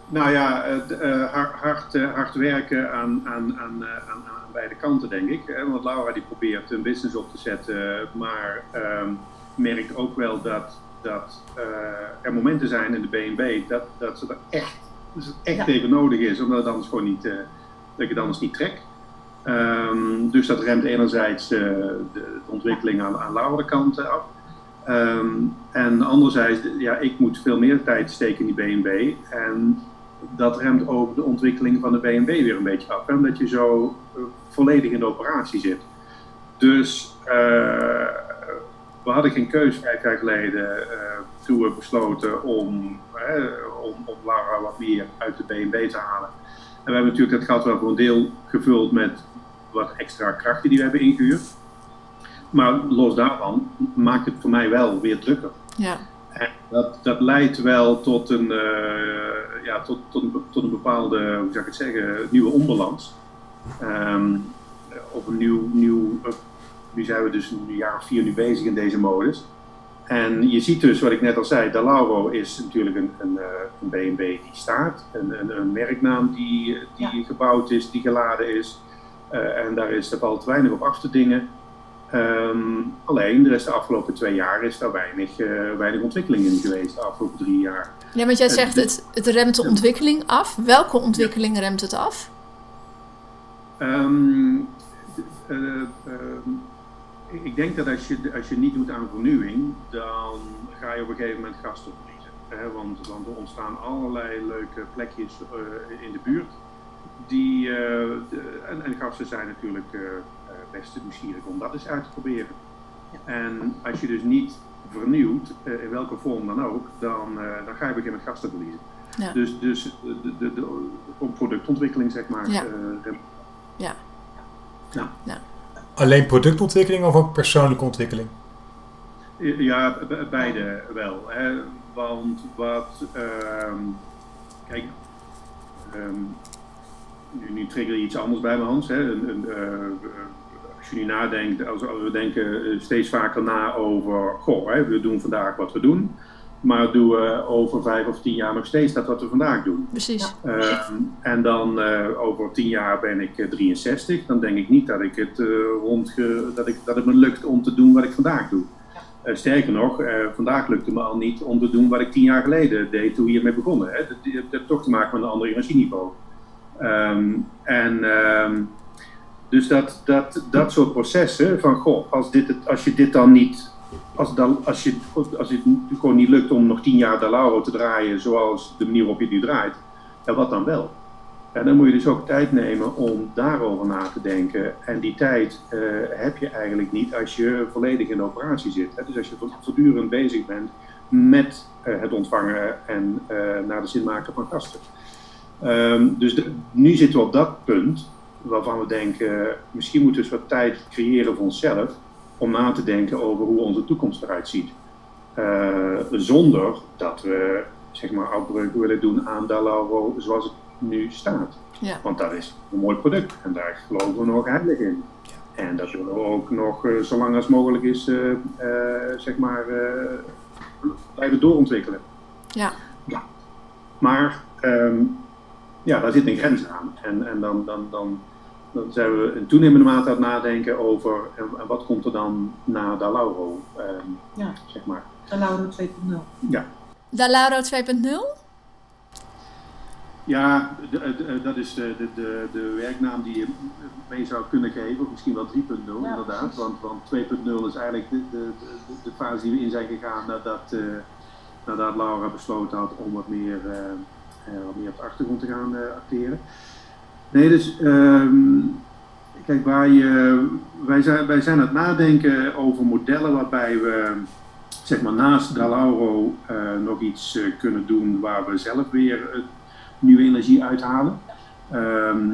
nou ja, eh, eh, hard, hard, eh, hard werken aan, aan, aan, eh, aan, aan beide kanten, denk ik. Want Laura die probeert een business op te zetten, maar ehm, merkt ook wel dat, dat eh, er momenten zijn in de BNB dat, dat ze er echt, dat het echt Ja. even nodig is, omdat het anders gewoon niet, eh, dat ik het anders niet trek. Ehm, dus dat remt enerzijds eh, de, de ontwikkeling aan, aan Laura kant af. Ehm, en anderzijds, ja, ik moet veel meer tijd steken in die BNB. En dat remt ook de ontwikkeling van de BNB weer een beetje af. hè, Omdat je zo eh, volledig in de operatie zit. Dus we hadden geen keuze vijf jaar geleden eh, toen we besloten om, om, om Lara wat meer uit de BNB te halen. En we hebben natuurlijk dat gat wel voor een deel gevuld met wat extra krachten die we hebben ingehuurd. Maar los daarvan maakt het voor mij wel weer drukker. Ja. En dat, dat leidt wel tot een, eh, ja, tot, tot, een, tot een bepaalde, hoe zou ik het zeggen, nieuwe onbalans. Ehm, of een nieuw, nieuw nu zijn we dus een jaar of vier nu bezig in deze modus. En je ziet dus, wat ik net al zei, Dalauro is natuurlijk een, een, eh, een B&B die staat. Een, een, een merknaam die, die gebouwd is, die geladen is. Eh, en daar is er valt weinig op af te dingen. Ehm, alleen, er is de afgelopen twee jaar is daar weinig, eh, weinig ontwikkeling in geweest, de afgelopen drie jaar. ja, want jij zegt het, het remt de ontwikkeling af. Welke ontwikkeling remt het af? Ehm, ik- denk dat als je, als je niet doet aan vernieuwing, dan ga je op een gegeven moment gasten verliezen. Hè? Want, want er ontstaan allerlei leuke plekjes eh, in de buurt. Die, eh, de- en, en gasten zijn natuurlijk eh, best nieuwsgierig om dat eens uit te proberen. En als je dus niet vernieuwt, in welke vorm dan ook, dan, dan ga je gegeven moment gasten verliezen. Ja. Dus, dus de, de, de, productontwikkeling, zeg maar, Ja. Ja. ja. Alleen productontwikkeling of ook persoonlijke ontwikkeling? Ja, be- beide wel. Hè. Want wat, ehm, kijk, ehm, nu, trigger je iets anders bij me, Hans. Hè. Een, eh, als je nu nadenkt, als, als we denken eh, steeds vaker na over, goh, hè, we doen vandaag wat we doen. Maar doen we over vijf of tien jaar nog steeds dat wat we vandaag doen? Precies. Ehm, en dan eh, over tien jaar ben ik eh, 63. Dan denk ik niet dat, ik het, eh, rondge, dat, ik, dat het me lukt om te doen wat ik vandaag doe. Eh, sterker nog, eh, vandaag lukte me al niet om te doen wat ik tien jaar geleden deed toen we hiermee begonnen. Hè. Dat, dat heeft toch te maken met een ander energieniveau. Ehm, en ehm, dus dat, dat, dat soort processen van, goh, als, dit, het- als je dit dan niet als, dan, als, je, als het gewoon niet lukt om nog tien jaar Dalaro te draaien zoals de manier waarop je nu draait, ja, wat dan wel? En dan moet je dus ook tijd nemen om daarover na te denken. En die tijd eh, heb je eigenlijk niet als je volledig in de operatie zit. Hè? Dus als je voortdurend bezig bent met eh, het ontvangen en eh, naar de zin maken van gasten. Ehm, dus de- nu zitten we op dat punt waarvan we denken, misschien moeten we wat tijd creëren voor onszelf om na te denken over hoe onze toekomst eruit ziet. Eh, zonder dat we zeg maar afbreuk willen doen aan Dalaro zoals het nu staat. Ja. Want dat is een mooi product en daar geloven we nog heilig in. En dat willen we ook nog eh, zo lang als mogelijk is, eh, zeg maar, blijven doorontwikkelen. Ja. Maar ehm, ja, daar zit een grens aan. En, en dan, dan, dan, dan zijn we in toenemende mate aan het nadenken over en, en wat komt er dan na Dalauro, ehm, Ja. zeg maar. En Lauro 2.0. Ja, Dalaro 2.0? ja de- de- dat is de, de, de, de werknaam die je mee zou kunnen geven, of misschien wel 3.0 Ja, inderdaad. precies. Want, want 2.0 is eigenlijk de, de, de, de fase die we in zijn gegaan nadat, eh, nadat Laura besloten had om wat meer, eh, eh, wat meer op de achtergrond te gaan eh, acteren. Nee, dus ehm, kijk, waar je, wij, zijn, wij zijn aan het nadenken over modellen waarbij we zeg maar, naast Dalauro eh, nog iets eh, kunnen doen waar we zelf weer eh, nieuwe energie uithalen. Ehm,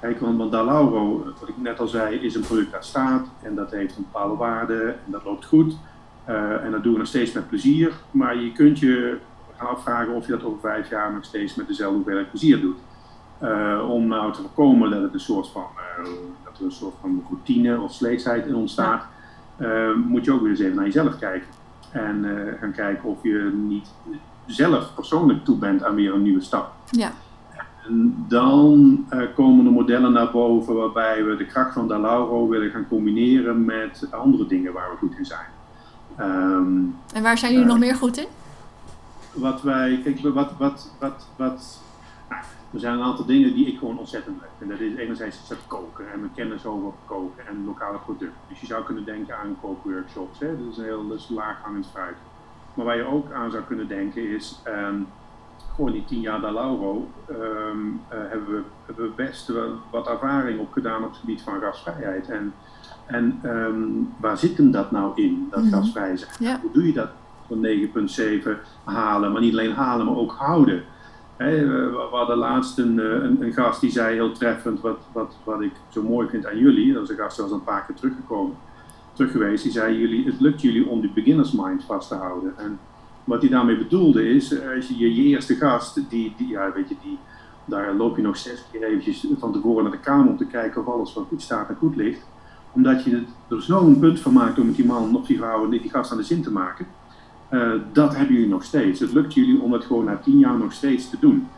Kijk, want, want Lauro, wat ik net al zei, is een product dat staat en dat heeft een bepaalde waarde en dat loopt goed. en dat doen we nog steeds met plezier. Maar je kunt je gaan afvragen of je dat over vijf jaar nog steeds met dezelfde hoeveelheid plezier doet. Om nou te voorkomen dat het een soort van, dat er een soort van routine of sleetsheid in ontstaat, moet je ook weer eens even naar jezelf kijken. En gaan kijken of je niet zelf persoonlijk toe bent aan weer een nieuwe stap. Ja. En dan komen de modellen naar boven waarbij we de kracht van Dalauro willen gaan combineren met andere dingen waar we goed in zijn. Um, en waar zijn jullie nog meer goed in? Wat wij, kijk, wat, wat, wat, wat, er zijn een aantal dingen die ik gewoon ontzettend leuk vind. Dat is enerzijds het koken en mijn kennis over koken en lokale producten. Dus je zou kunnen denken aan kookworkshops. Hè? Dat is een heel dus laaghangend fruit. Maar waar je ook aan zou kunnen denken is, um, gewoon die tien jaar um, uh, hebben, we, hebben we best wel wat ervaring opgedaan op het gebied van gasvrijheid. En, en um, waar zit hem dat nou in, dat mm -hmm. gasvrij zijn? Ja. Hoe doe je dat van 9,7 halen, maar niet alleen halen, maar ook houden? He, we hadden laatst een, een, een, gast die zei heel treffend wat, wat, wat ik zo mooi vind aan jullie. Dat is een gast die was een paar keer teruggekomen terug geweest. Die zei, jullie, het lukt jullie om die beginners mind vast te houden. En wat hij daarmee bedoelde is, als je je, eerste gast, die, die, ja, weet je, die, daar loop je nog zes keer eventjes van tevoren naar de kamer om te kijken of alles wat goed staat en goed ligt. Omdat je er zo'n punt van maakt om met die man of die vrouw die gast aan de zin te maken. Uh, dat hebben jullie nog steeds. Het lukt jullie om het gewoon na tien jaar nog steeds te doen.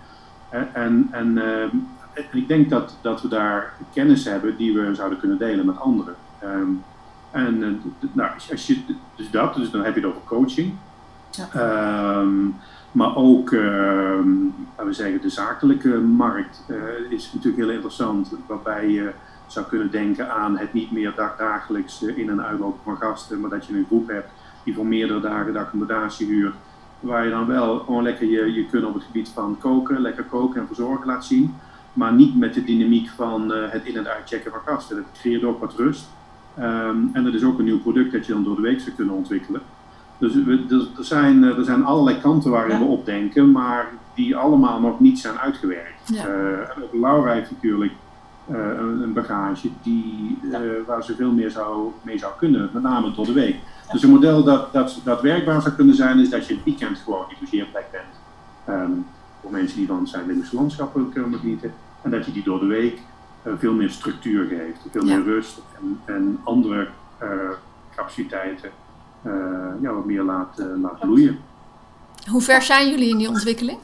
Uh, en, en, uh, en, ik denk dat, dat we daar kennis hebben die we zouden kunnen delen met anderen. En uh, nou, als je, dus dat, dus dan heb je het over coaching. Ja. Um, maar ook, uh, laten we zeggen, de zakelijke markt uh, is natuurlijk heel interessant. Waarbij je zou kunnen denken aan het niet meer dagdagelijks in- en uitlopen van gasten. Maar dat je een groep hebt die voor meerdere dagen de accommodatie huurt. Waar je dan wel gewoon lekker je, je kunnen op het gebied van koken, lekker koken en verzorgen laat zien. Maar niet met de dynamiek van het in- en uitchecken van gasten. Dat creëert ook wat rust. Um, en dat is ook een nieuw product dat je dan door de week zou kunnen ontwikkelen. Dus we, er, zijn, er zijn allerlei kanten waarin ja. we opdenken, maar die allemaal nog niet zijn uitgewerkt. Ja. Uh, Laura heeft natuurlijk uh, een, een, bagage die, waar ze veel meer zou, mee zou kunnen, met name door de week. Dus een model dat, dat, dat werkbaar zou kunnen zijn, is dat je het weekend gewoon die logeerplek bent. Um, voor mensen die het Zuid-Limburgse landschappen kunnen genieten. En dat je die door de week uh, veel meer structuur geeft, veel Ja. meer rust en, en andere uh, capaciteiten uh, ja, wat meer laat, laat bloeien. Hoe ver zijn jullie in die ontwikkeling?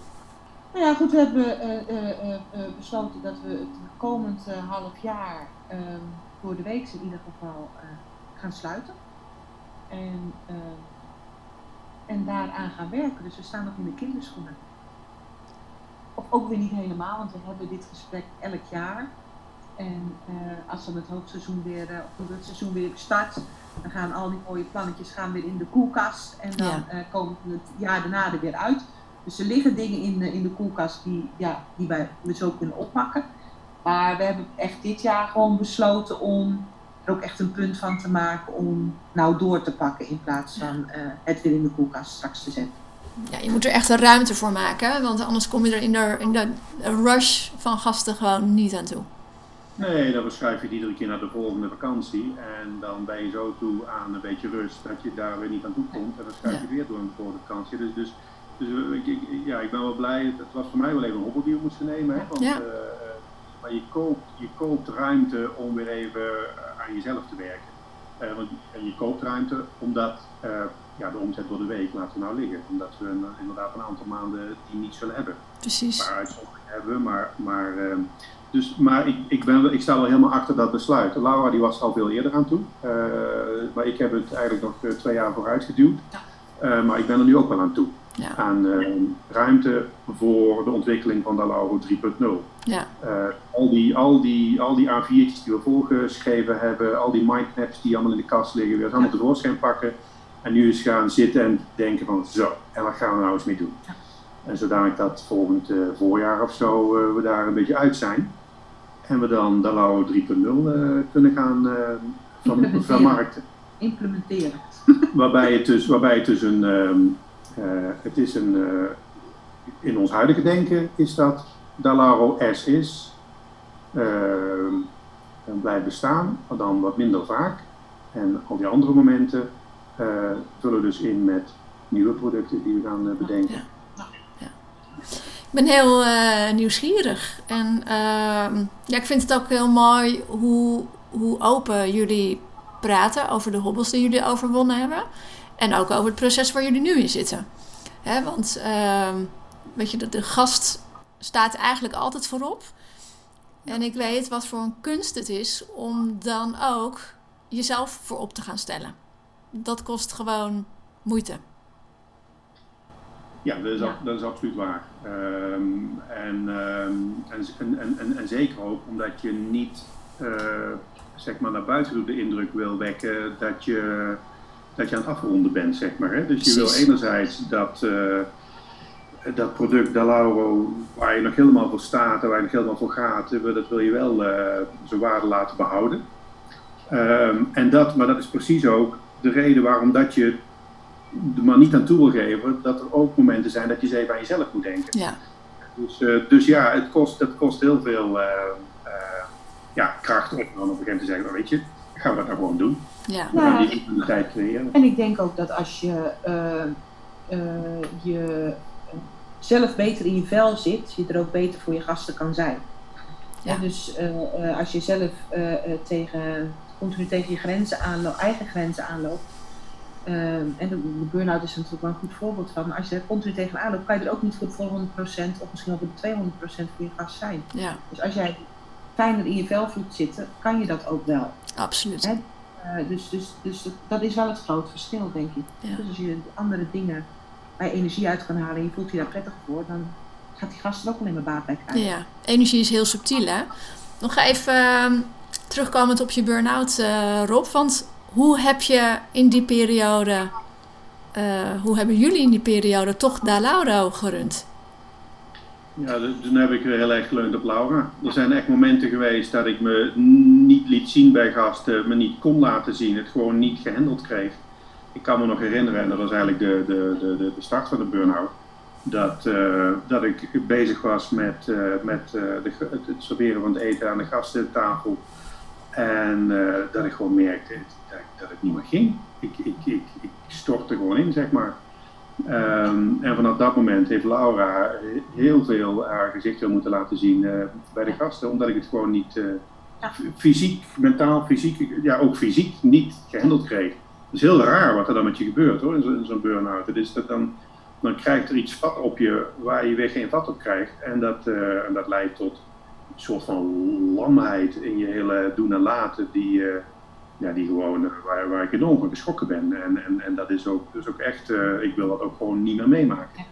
Nou ja, goed, we hebben uh, besloten dat we het komend half jaar ehm, door de week in ieder geval gaan sluiten. En, en daaraan gaan werken. Dus we staan nog in de kinderschoenen. Of ook weer niet helemaal, want we hebben dit gesprek elk jaar. En uh, als dan het hoogseizoen weer, uh, of het seizoen weer start, dan gaan al die mooie plannetjes gaan weer in de koelkast. En dan Ja. komen het jaar daarna er weer uit. Dus er liggen dingen in, de- in de koelkast die, ja, die wij zo kunnen oppakken. Maar we hebben echt dit jaar gewoon besloten om er ook echt een punt van te maken om nou door te pakken in plaats van eh, het weer in de koelkast straks te zetten. Ja, je moet er echt een ruimte voor maken, want anders kom je er in de, in de rush van gasten gewoon niet aan toe. Nee, dan verschuif je het iedere keer naar de volgende vakantie. En dan ben je zo toe aan een beetje rust dat je daar weer niet aan toe komt. En dan schuif je weer door de volgende vakantie. Dus, dus, dus eh, ik, ik- ja, ik ben wel blij. Het was voor mij wel even een hobbel die we moesten nemen. Hè? Want, Ja. eh, maar je koopt, je koopt ruimte om weer even aan jezelf te werken. Eh, want, en je koopt ruimte omdat eh, ja, de omzet door de week laten we nou liggen. Omdat we een- inderdaad een aantal maanden die niet zullen hebben Precies. paar uitzonderingen hebben, maar, maar, ehm, dus, maar ik, ik, ben, wel- ik sta wel helemaal achter dat besluit. Laura die was er al veel eerder aan toe, eh, maar ik heb het eigenlijk nog eh, twee jaar vooruit geduwd. Ja. Eh, maar ik ben er nu ook wel aan toe. Ja. Aan ehm, ruimte voor de ontwikkeling van de Lauro 3.0. Ja. Eh, al, die, al, die, al die A4'tjes die we voorgeschreven hebben, al die mindmaps die allemaal in de kast liggen, weer allemaal tevoorschijn pakken. En nu eens gaan zitten en denken van zo, en wat gaan we nou eens mee doen? Ja. En zodanig dat volgend eh, voorjaar of zo eh, we daar een beetje uit zijn. En we dan Dalao 3.0 eh, kunnen gaan eh, vermarkten. Implementeren. Waarbij het dus, waarbij het dus een, ehm, eh, het is een, eh, in ons huidige denken is dat Dalaro S is. blijft bestaan, maar dan wat minder vaak. En al die andere momenten vullen dus in met nieuwe producten die we gaan bedenken. Ja. Ik ben heel nieuwsgierig. En ehm, ja, ik vind het ook heel mooi hoe, hoe open jullie praten over de hobbels die jullie overwonnen hebben. En ook over het proces waar jullie nu in zitten. Hè, want uh, weet je, de, de gast staat eigenlijk altijd voorop. En ik weet wat voor een kunst het is om dan ook jezelf voorop te gaan stellen. Dat kost gewoon moeite. Ja, dat is, Dat is absoluut waar. Um, en, um, en, en, en, en, zeker ook omdat je niet uh, zeg maar naar buiten toe de indruk wil wekken dat je, dat je aan het afronden bent, zeg maar. Hè? Dus je wil enerzijds dat, uh, dat product Dalauro, waar je nog helemaal voor staat en waar je nog helemaal voor gaat, dat wil je wel uh, zijn waarde laten behouden. Um, en dat, maar dat is precies ook de reden waarom dat je er maar niet aan toe wil geven, dat er ook momenten zijn dat je eens even aan jezelf moet denken. Ja. Dus, uh, dus ja, het kost, het kost heel veel ja, kracht op dan op een gegeven moment te zeggen, nou weet je, gaan we dat nou gewoon doen. Ja. De tijd creëren. En ik denk ook dat als je uh, uh, je zelf beter in je vel zit, je er ook beter voor je gasten kan zijn. Ja. dus uh, als je zelf tegen, continu tegen je grenzen aanloopt, eigen grenzen aanloopt, en de, de burn-out is er natuurlijk wel een goed voorbeeld van. Maar als je er continu tegenaan loopt, kan je er ook niet voor de 100% of misschien wel voor de 200% voor je gast zijn. Ja. Dus als jij fijner in je vel voelt zitten, kan je dat ook wel. Absoluut. Hè? Uh, dus, dus, dus dat is wel het groot verschil, denk ik. Dus als je andere dingen je energie uit kan halen en je voelt je daar prettig voor, dan gaat die gast er ook alleen maar baat bij krijgen. Ja, energie is heel subtiel, hè? Nog even uh, terugkomend op je burn-out, uh, Rob. Want hoe heb je in die periode, uh, hoe hebben jullie in die periode toch Da Lauro gerund? Ja, toen heb ik heel erg geleund op Laura. Er zijn echt momenten geweest dat ik me niet liet zien bij gasten, me niet kon laten zien, het gewoon niet gehandeld kreeg. Ik kan me nog herinneren, en dat was eigenlijk de, de, de, de start van de burn-out, dat, uh, dat ik bezig was met, uh, met het, het, serveren van het eten aan de gastentafel. En dat ik gewoon merkte dat, dat het niet meer ging. Ik, ik, ik, ik stortte gewoon in, zeg maar. Um, en vanaf dat moment heeft Laura heel veel haar gezicht moeten laten zien uh, bij de gasten, omdat ik het gewoon niet uh, fysiek, mentaal, fysiek, ja ook fysiek niet gehandeld kreeg. Het is heel raar wat er dan met je gebeurt hoor, in zo'n zo burn-out. Het is dat dan, dan krijgt er iets vat op je waar je weer geen vat op krijgt. En dat, uh, en dat leidt tot een soort van lamheid in je hele doen en laten die ja, die gewoon, eh, waar, waar ik enorm van geschrokken ben. En, en, en dat is ook, dus ook echt, uh, ik wil dat ook gewoon niet meer meemaken.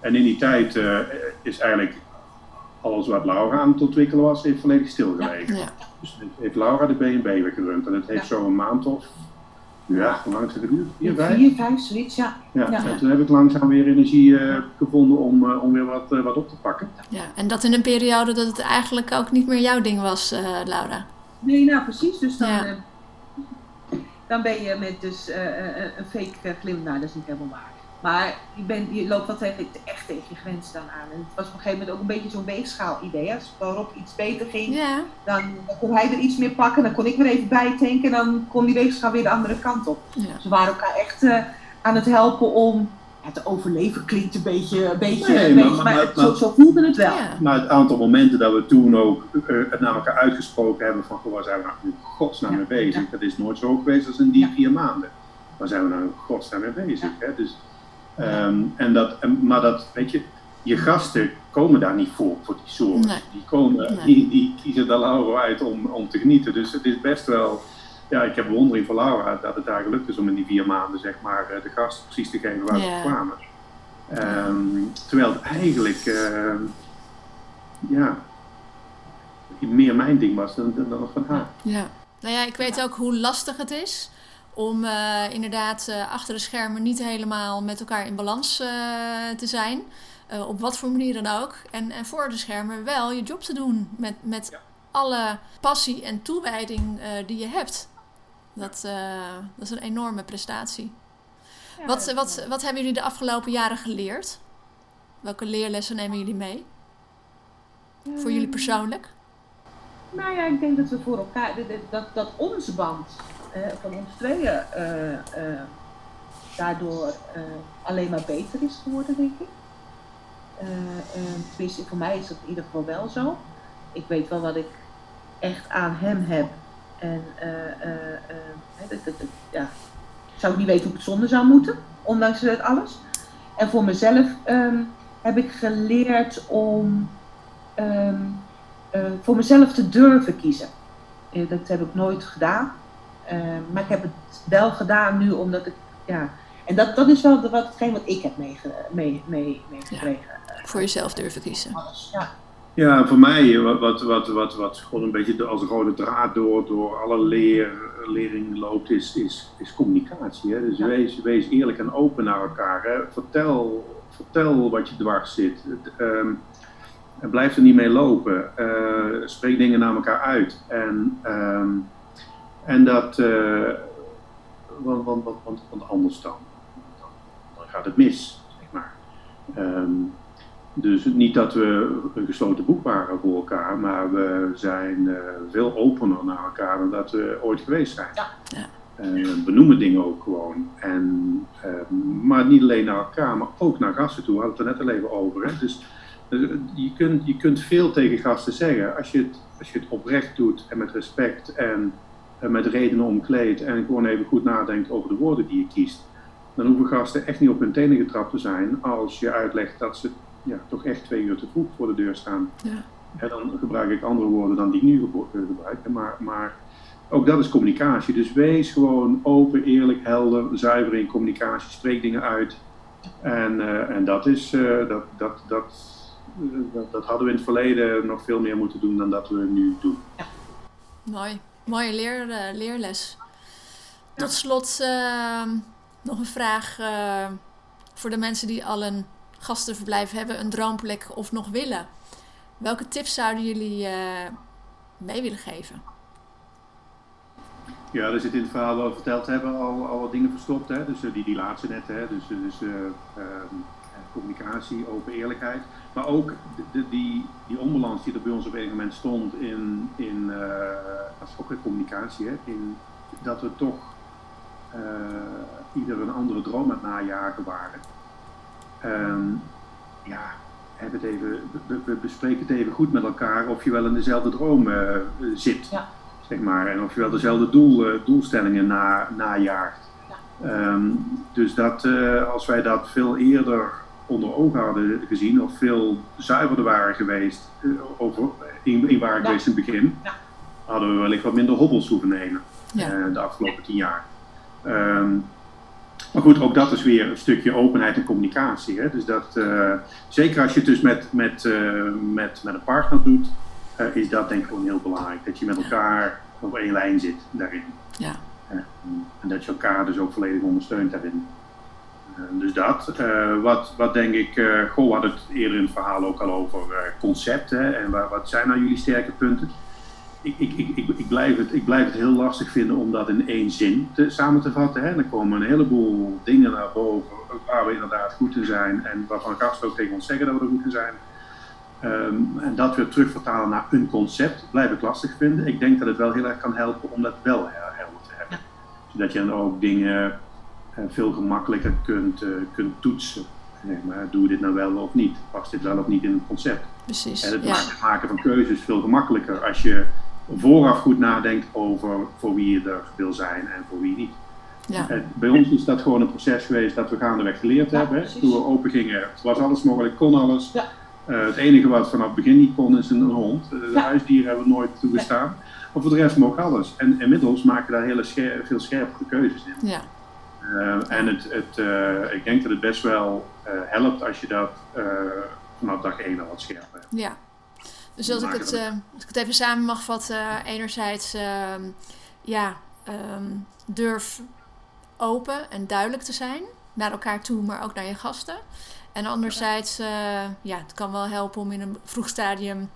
En in die tijd uh, is eigenlijk alles wat Laura aan het ontwikkelen was, heeft volledig stilgelegen. Ja. Dus heeft Laura de B&B weer gerund. En het heeft zo een maand of, ja, hoe lang heeft het geduurd? Vier, vijf? Vier, vijf, zoiets, ja. ja. En toen heb ik langzaam weer energie uh, gevonden om, om weer wat, wat op te pakken. Ja, en dat in een periode dat het eigenlijk ook niet meer jouw ding was, Laura. Nee, nou precies. Dus dan dan ben je met dus uh, een fake glim. Nou, dat is niet helemaal waar. Maar je, bent, je loopt wel tegen, echt tegen je grens dan aan. En het was op een gegeven moment ook een beetje zo'n weegschaal-idee. Als waarop iets beter ging, ja. dan, dan, kon hij er iets meer pakken. Dan kon ik weer even bijtanken. En dan kon die weegschaal weer de andere kant op. Ja. We waren elkaar echt uh, aan het helpen om te overleven klinkt een beetje, een beetje, nee, maar, maar, maar, zo, zo, voelde het wel. Maar het aantal momenten dat we toen ook uh, het naar elkaar uitgesproken hebben van, waar zijn we nou in godsnaam ja. mee bezig? Dat is nooit zo geweest als in die vier maanden. Waar zijn we nou in godsnaam mee bezig? Hè? Dus, um, en dat, maar dat, weet je, je gasten komen daar niet voor, voor die soort. Nee. Die, komen, nee. die, die kiezen daar Lauro uit om, om te genieten. Dus het is best wel ja, ik heb bewondering voor Laura dat het daar gelukt is om in die vier maanden zeg maar, eh, de gasten precies te geven waar ze kwamen. Um, terwijl het eigenlijk uh, ja, meer mijn ding was dan, dan, van haar. Ja. Nou ja, ik weet ook hoe lastig het is om uh, inderdaad uh, achter de schermen niet helemaal met elkaar in balans te zijn. op wat voor manier dan ook. En, en voor de schermen wel je job te doen met, met ja. alle passie en toewijding die je hebt. Dat, uh, dat is een enorme prestatie. Ja, wat, wat, wat hebben jullie de afgelopen jaren geleerd? Welke leerlessen nemen jullie mee? Voor jullie persoonlijk? Nou ja, ik denk dat we voor elkaar, dat, dat onze band van ons tweeën daardoor alleen maar beter is geworden, denk ik. tenminste, voor mij is dat in ieder geval wel zo. Ik weet wel wat ik echt aan hem heb. En dat, dat, ja, zou ik niet weten hoe ik het zonder zou moeten, ondanks dat alles. En voor mezelf ehm, heb ik geleerd om ehm, eh, voor mezelf te durven kiezen. Uh, dat heb ik nooit gedaan. Ehm, maar ik heb het wel gedaan nu omdat ik, ja. En dat, dat is wel wat, hetgeen wat ik heb meegekregen. Mee, mee, mee voor jezelf durven kiezen. Ja. Ja, voor mij, wat, wat, wat, wat, gewoon een beetje als een rode draad door, door alle leer, lering loopt, is, is, is communicatie. Hè? Dus wees, wees eerlijk en open naar elkaar. Hè? Vertel, vertel wat je dwars zit. Um, blijf er niet mee lopen. Uh, spreek dingen naar elkaar uit. En, um, en dat, uh, want, want, want, want, anders dan, dan, dan, gaat het mis, zeg maar. Um, dus niet dat we een gesloten boek waren voor elkaar, maar we zijn uh, veel opener naar elkaar dan dat we ooit geweest zijn. Ja. ja. Uh, we noemen dingen ook gewoon. En, uh, maar niet alleen naar elkaar, maar ook naar gasten toe. We hadden het er net al even over. Hè? Dus je, kunt, je kunt veel tegen gasten zeggen als je, het, als je het oprecht doet en met respect en met redenen omkleedt en gewoon even goed nadenkt over de woorden die je kiest. Dan hoeven gasten echt niet op hun tenen getrapt te zijn als je uitlegt dat ze ja, toch echt twee uur te vroeg voor de deur staan. Ja. En dan gebruik ik andere woorden dan die ik nu gebruik. Maar, maar ook dat is communicatie. Dus wees gewoon open, eerlijk, helder, zuiver in communicatie. Spreek dingen uit. En, uh, en dat, is, uh, dat, dat, dat, uh, dat, dat, hadden we in het verleden nog veel meer moeten doen dan dat we nu doen. Ja. Mooi. Mooie leer, leerles. Tot slot ehm, nog een vraag voor de mensen die al een gastenverblijf hebben, een droomplek of nog willen. Welke tips zouden jullie uh, mee willen geven? Ja, er zit in het verhaal we verteld hebben al, al wat dingen verstopt. Hè? Dus uh, die, die laatste net, hè? dus, dus uh, communicatie, open eerlijkheid. Maar ook de, die, die onbalans die er bij ons op een moment stond in, in dat is ook weer communicatie, hè? In, dat we toch ieder een andere droom aan het najagen waren. Um, ja, het even, we, bespreken het even goed met elkaar of je wel in dezelfde droom uh, zit. Ja. Zeg maar, en of je wel dezelfde doel, uh, doelstellingen na, najaagt. Ja. Um, dus dat, uh, als wij dat veel eerder onder ogen hadden gezien, of veel zuiverder waren geweest, over, in, in waren geweest in het begin, hadden we wellicht wat minder hobbels hoeven nemen de afgelopen tien jaar. Um, maar goed, ook dat is weer een stukje openheid en communicatie. Hè? Dus dat, uh, zeker als je het dus met, met, uh, met, met een partner doet, uh, is dat denk ik gewoon heel belangrijk. Dat je met elkaar op één lijn zit daarin. Ja. en dat je elkaar dus ook volledig ondersteunt daarin. dus dat. wat, wat denk ik, goh, we hadden het eerder in het verhaal ook al over concepten. En waar, wat zijn nou jullie sterke punten? Ik, ik, ik, ik, blijf het, ik blijf het heel lastig vinden om dat in één zin te, samen te vatten. Hè. Er komen een heleboel dingen naar boven waar we inderdaad goed in zijn en waarvan gasten ook tegen ons zeggen dat we er goed in zijn. Um, en dat we terugvertalen naar een concept blijf ik lastig vinden. Ik denk dat het wel heel erg kan helpen om dat wel helder te hebben. Zodat je dan ook dingen uh, veel gemakkelijker kunt, uh, kunt toetsen. Zeg maar, doe dit nou wel of niet? Past dit wel of niet in het concept? Precies. En het ja. maken van keuzes veel gemakkelijker als je vooraf goed nadenkt over voor wie je er wil zijn en voor wie niet. Ja. bij ons is dat gewoon een proces geweest dat we gaandeweg geleerd ja, hebben. Toen we open gingen, was alles mogelijk, kon alles. Ja. Uh, het enige wat vanaf het begin niet kon is een, hond. Uh, de huisdieren hebben we nooit toegestaan. Maar voor de rest mocht alles. En inmiddels maken we daar hele veel scherpere keuzes in. Ja. Uh, en het, het, ik denk dat het best wel helpt als je dat vanaf dag één al wat scherper hebt. Ja, dus als ik, het, uh, als ik het even samen mag vatten, enerzijds uh, ja, um, durf open en duidelijk te zijn naar elkaar toe, maar ook naar je gasten. En anderzijds, uh, ja, het kan wel helpen om in een vroeg stadium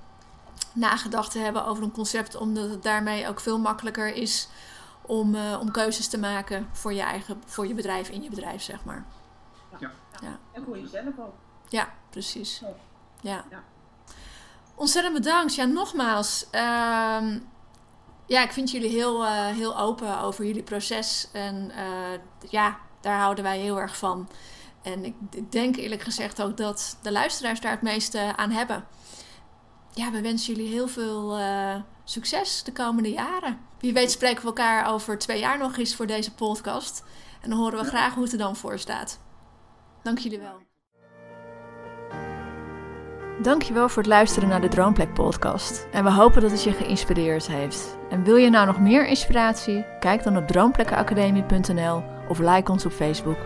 nagedacht te hebben over een concept, omdat het daarmee ook veel makkelijker is om, uh, om keuzes te maken voor je eigen, voor je bedrijf in je bedrijf, zeg maar. Ja. ja. En voor jezelf ook. Ja, precies. ja. ja. Ontzettend bedankt. Ja, nogmaals. Ehm, ja, ik vind jullie heel, eh, heel open over jullie proces. En uh, ja, daar houden wij heel erg van. En ik denk eerlijk gezegd ook dat de luisteraars daar het meeste aan hebben. Ja, we wensen jullie heel veel uh, succes de komende jaren. Wie weet spreken we elkaar over twee jaar nog eens voor deze podcast. En dan horen we graag hoe het er dan voor staat. Dank jullie wel. Dankjewel voor het luisteren naar de Droomplek podcast. En we hopen dat het je geïnspireerd heeft. En wil je nou nog meer inspiratie? Kijk dan op droomplekkenacademie.nl of like ons op Facebook.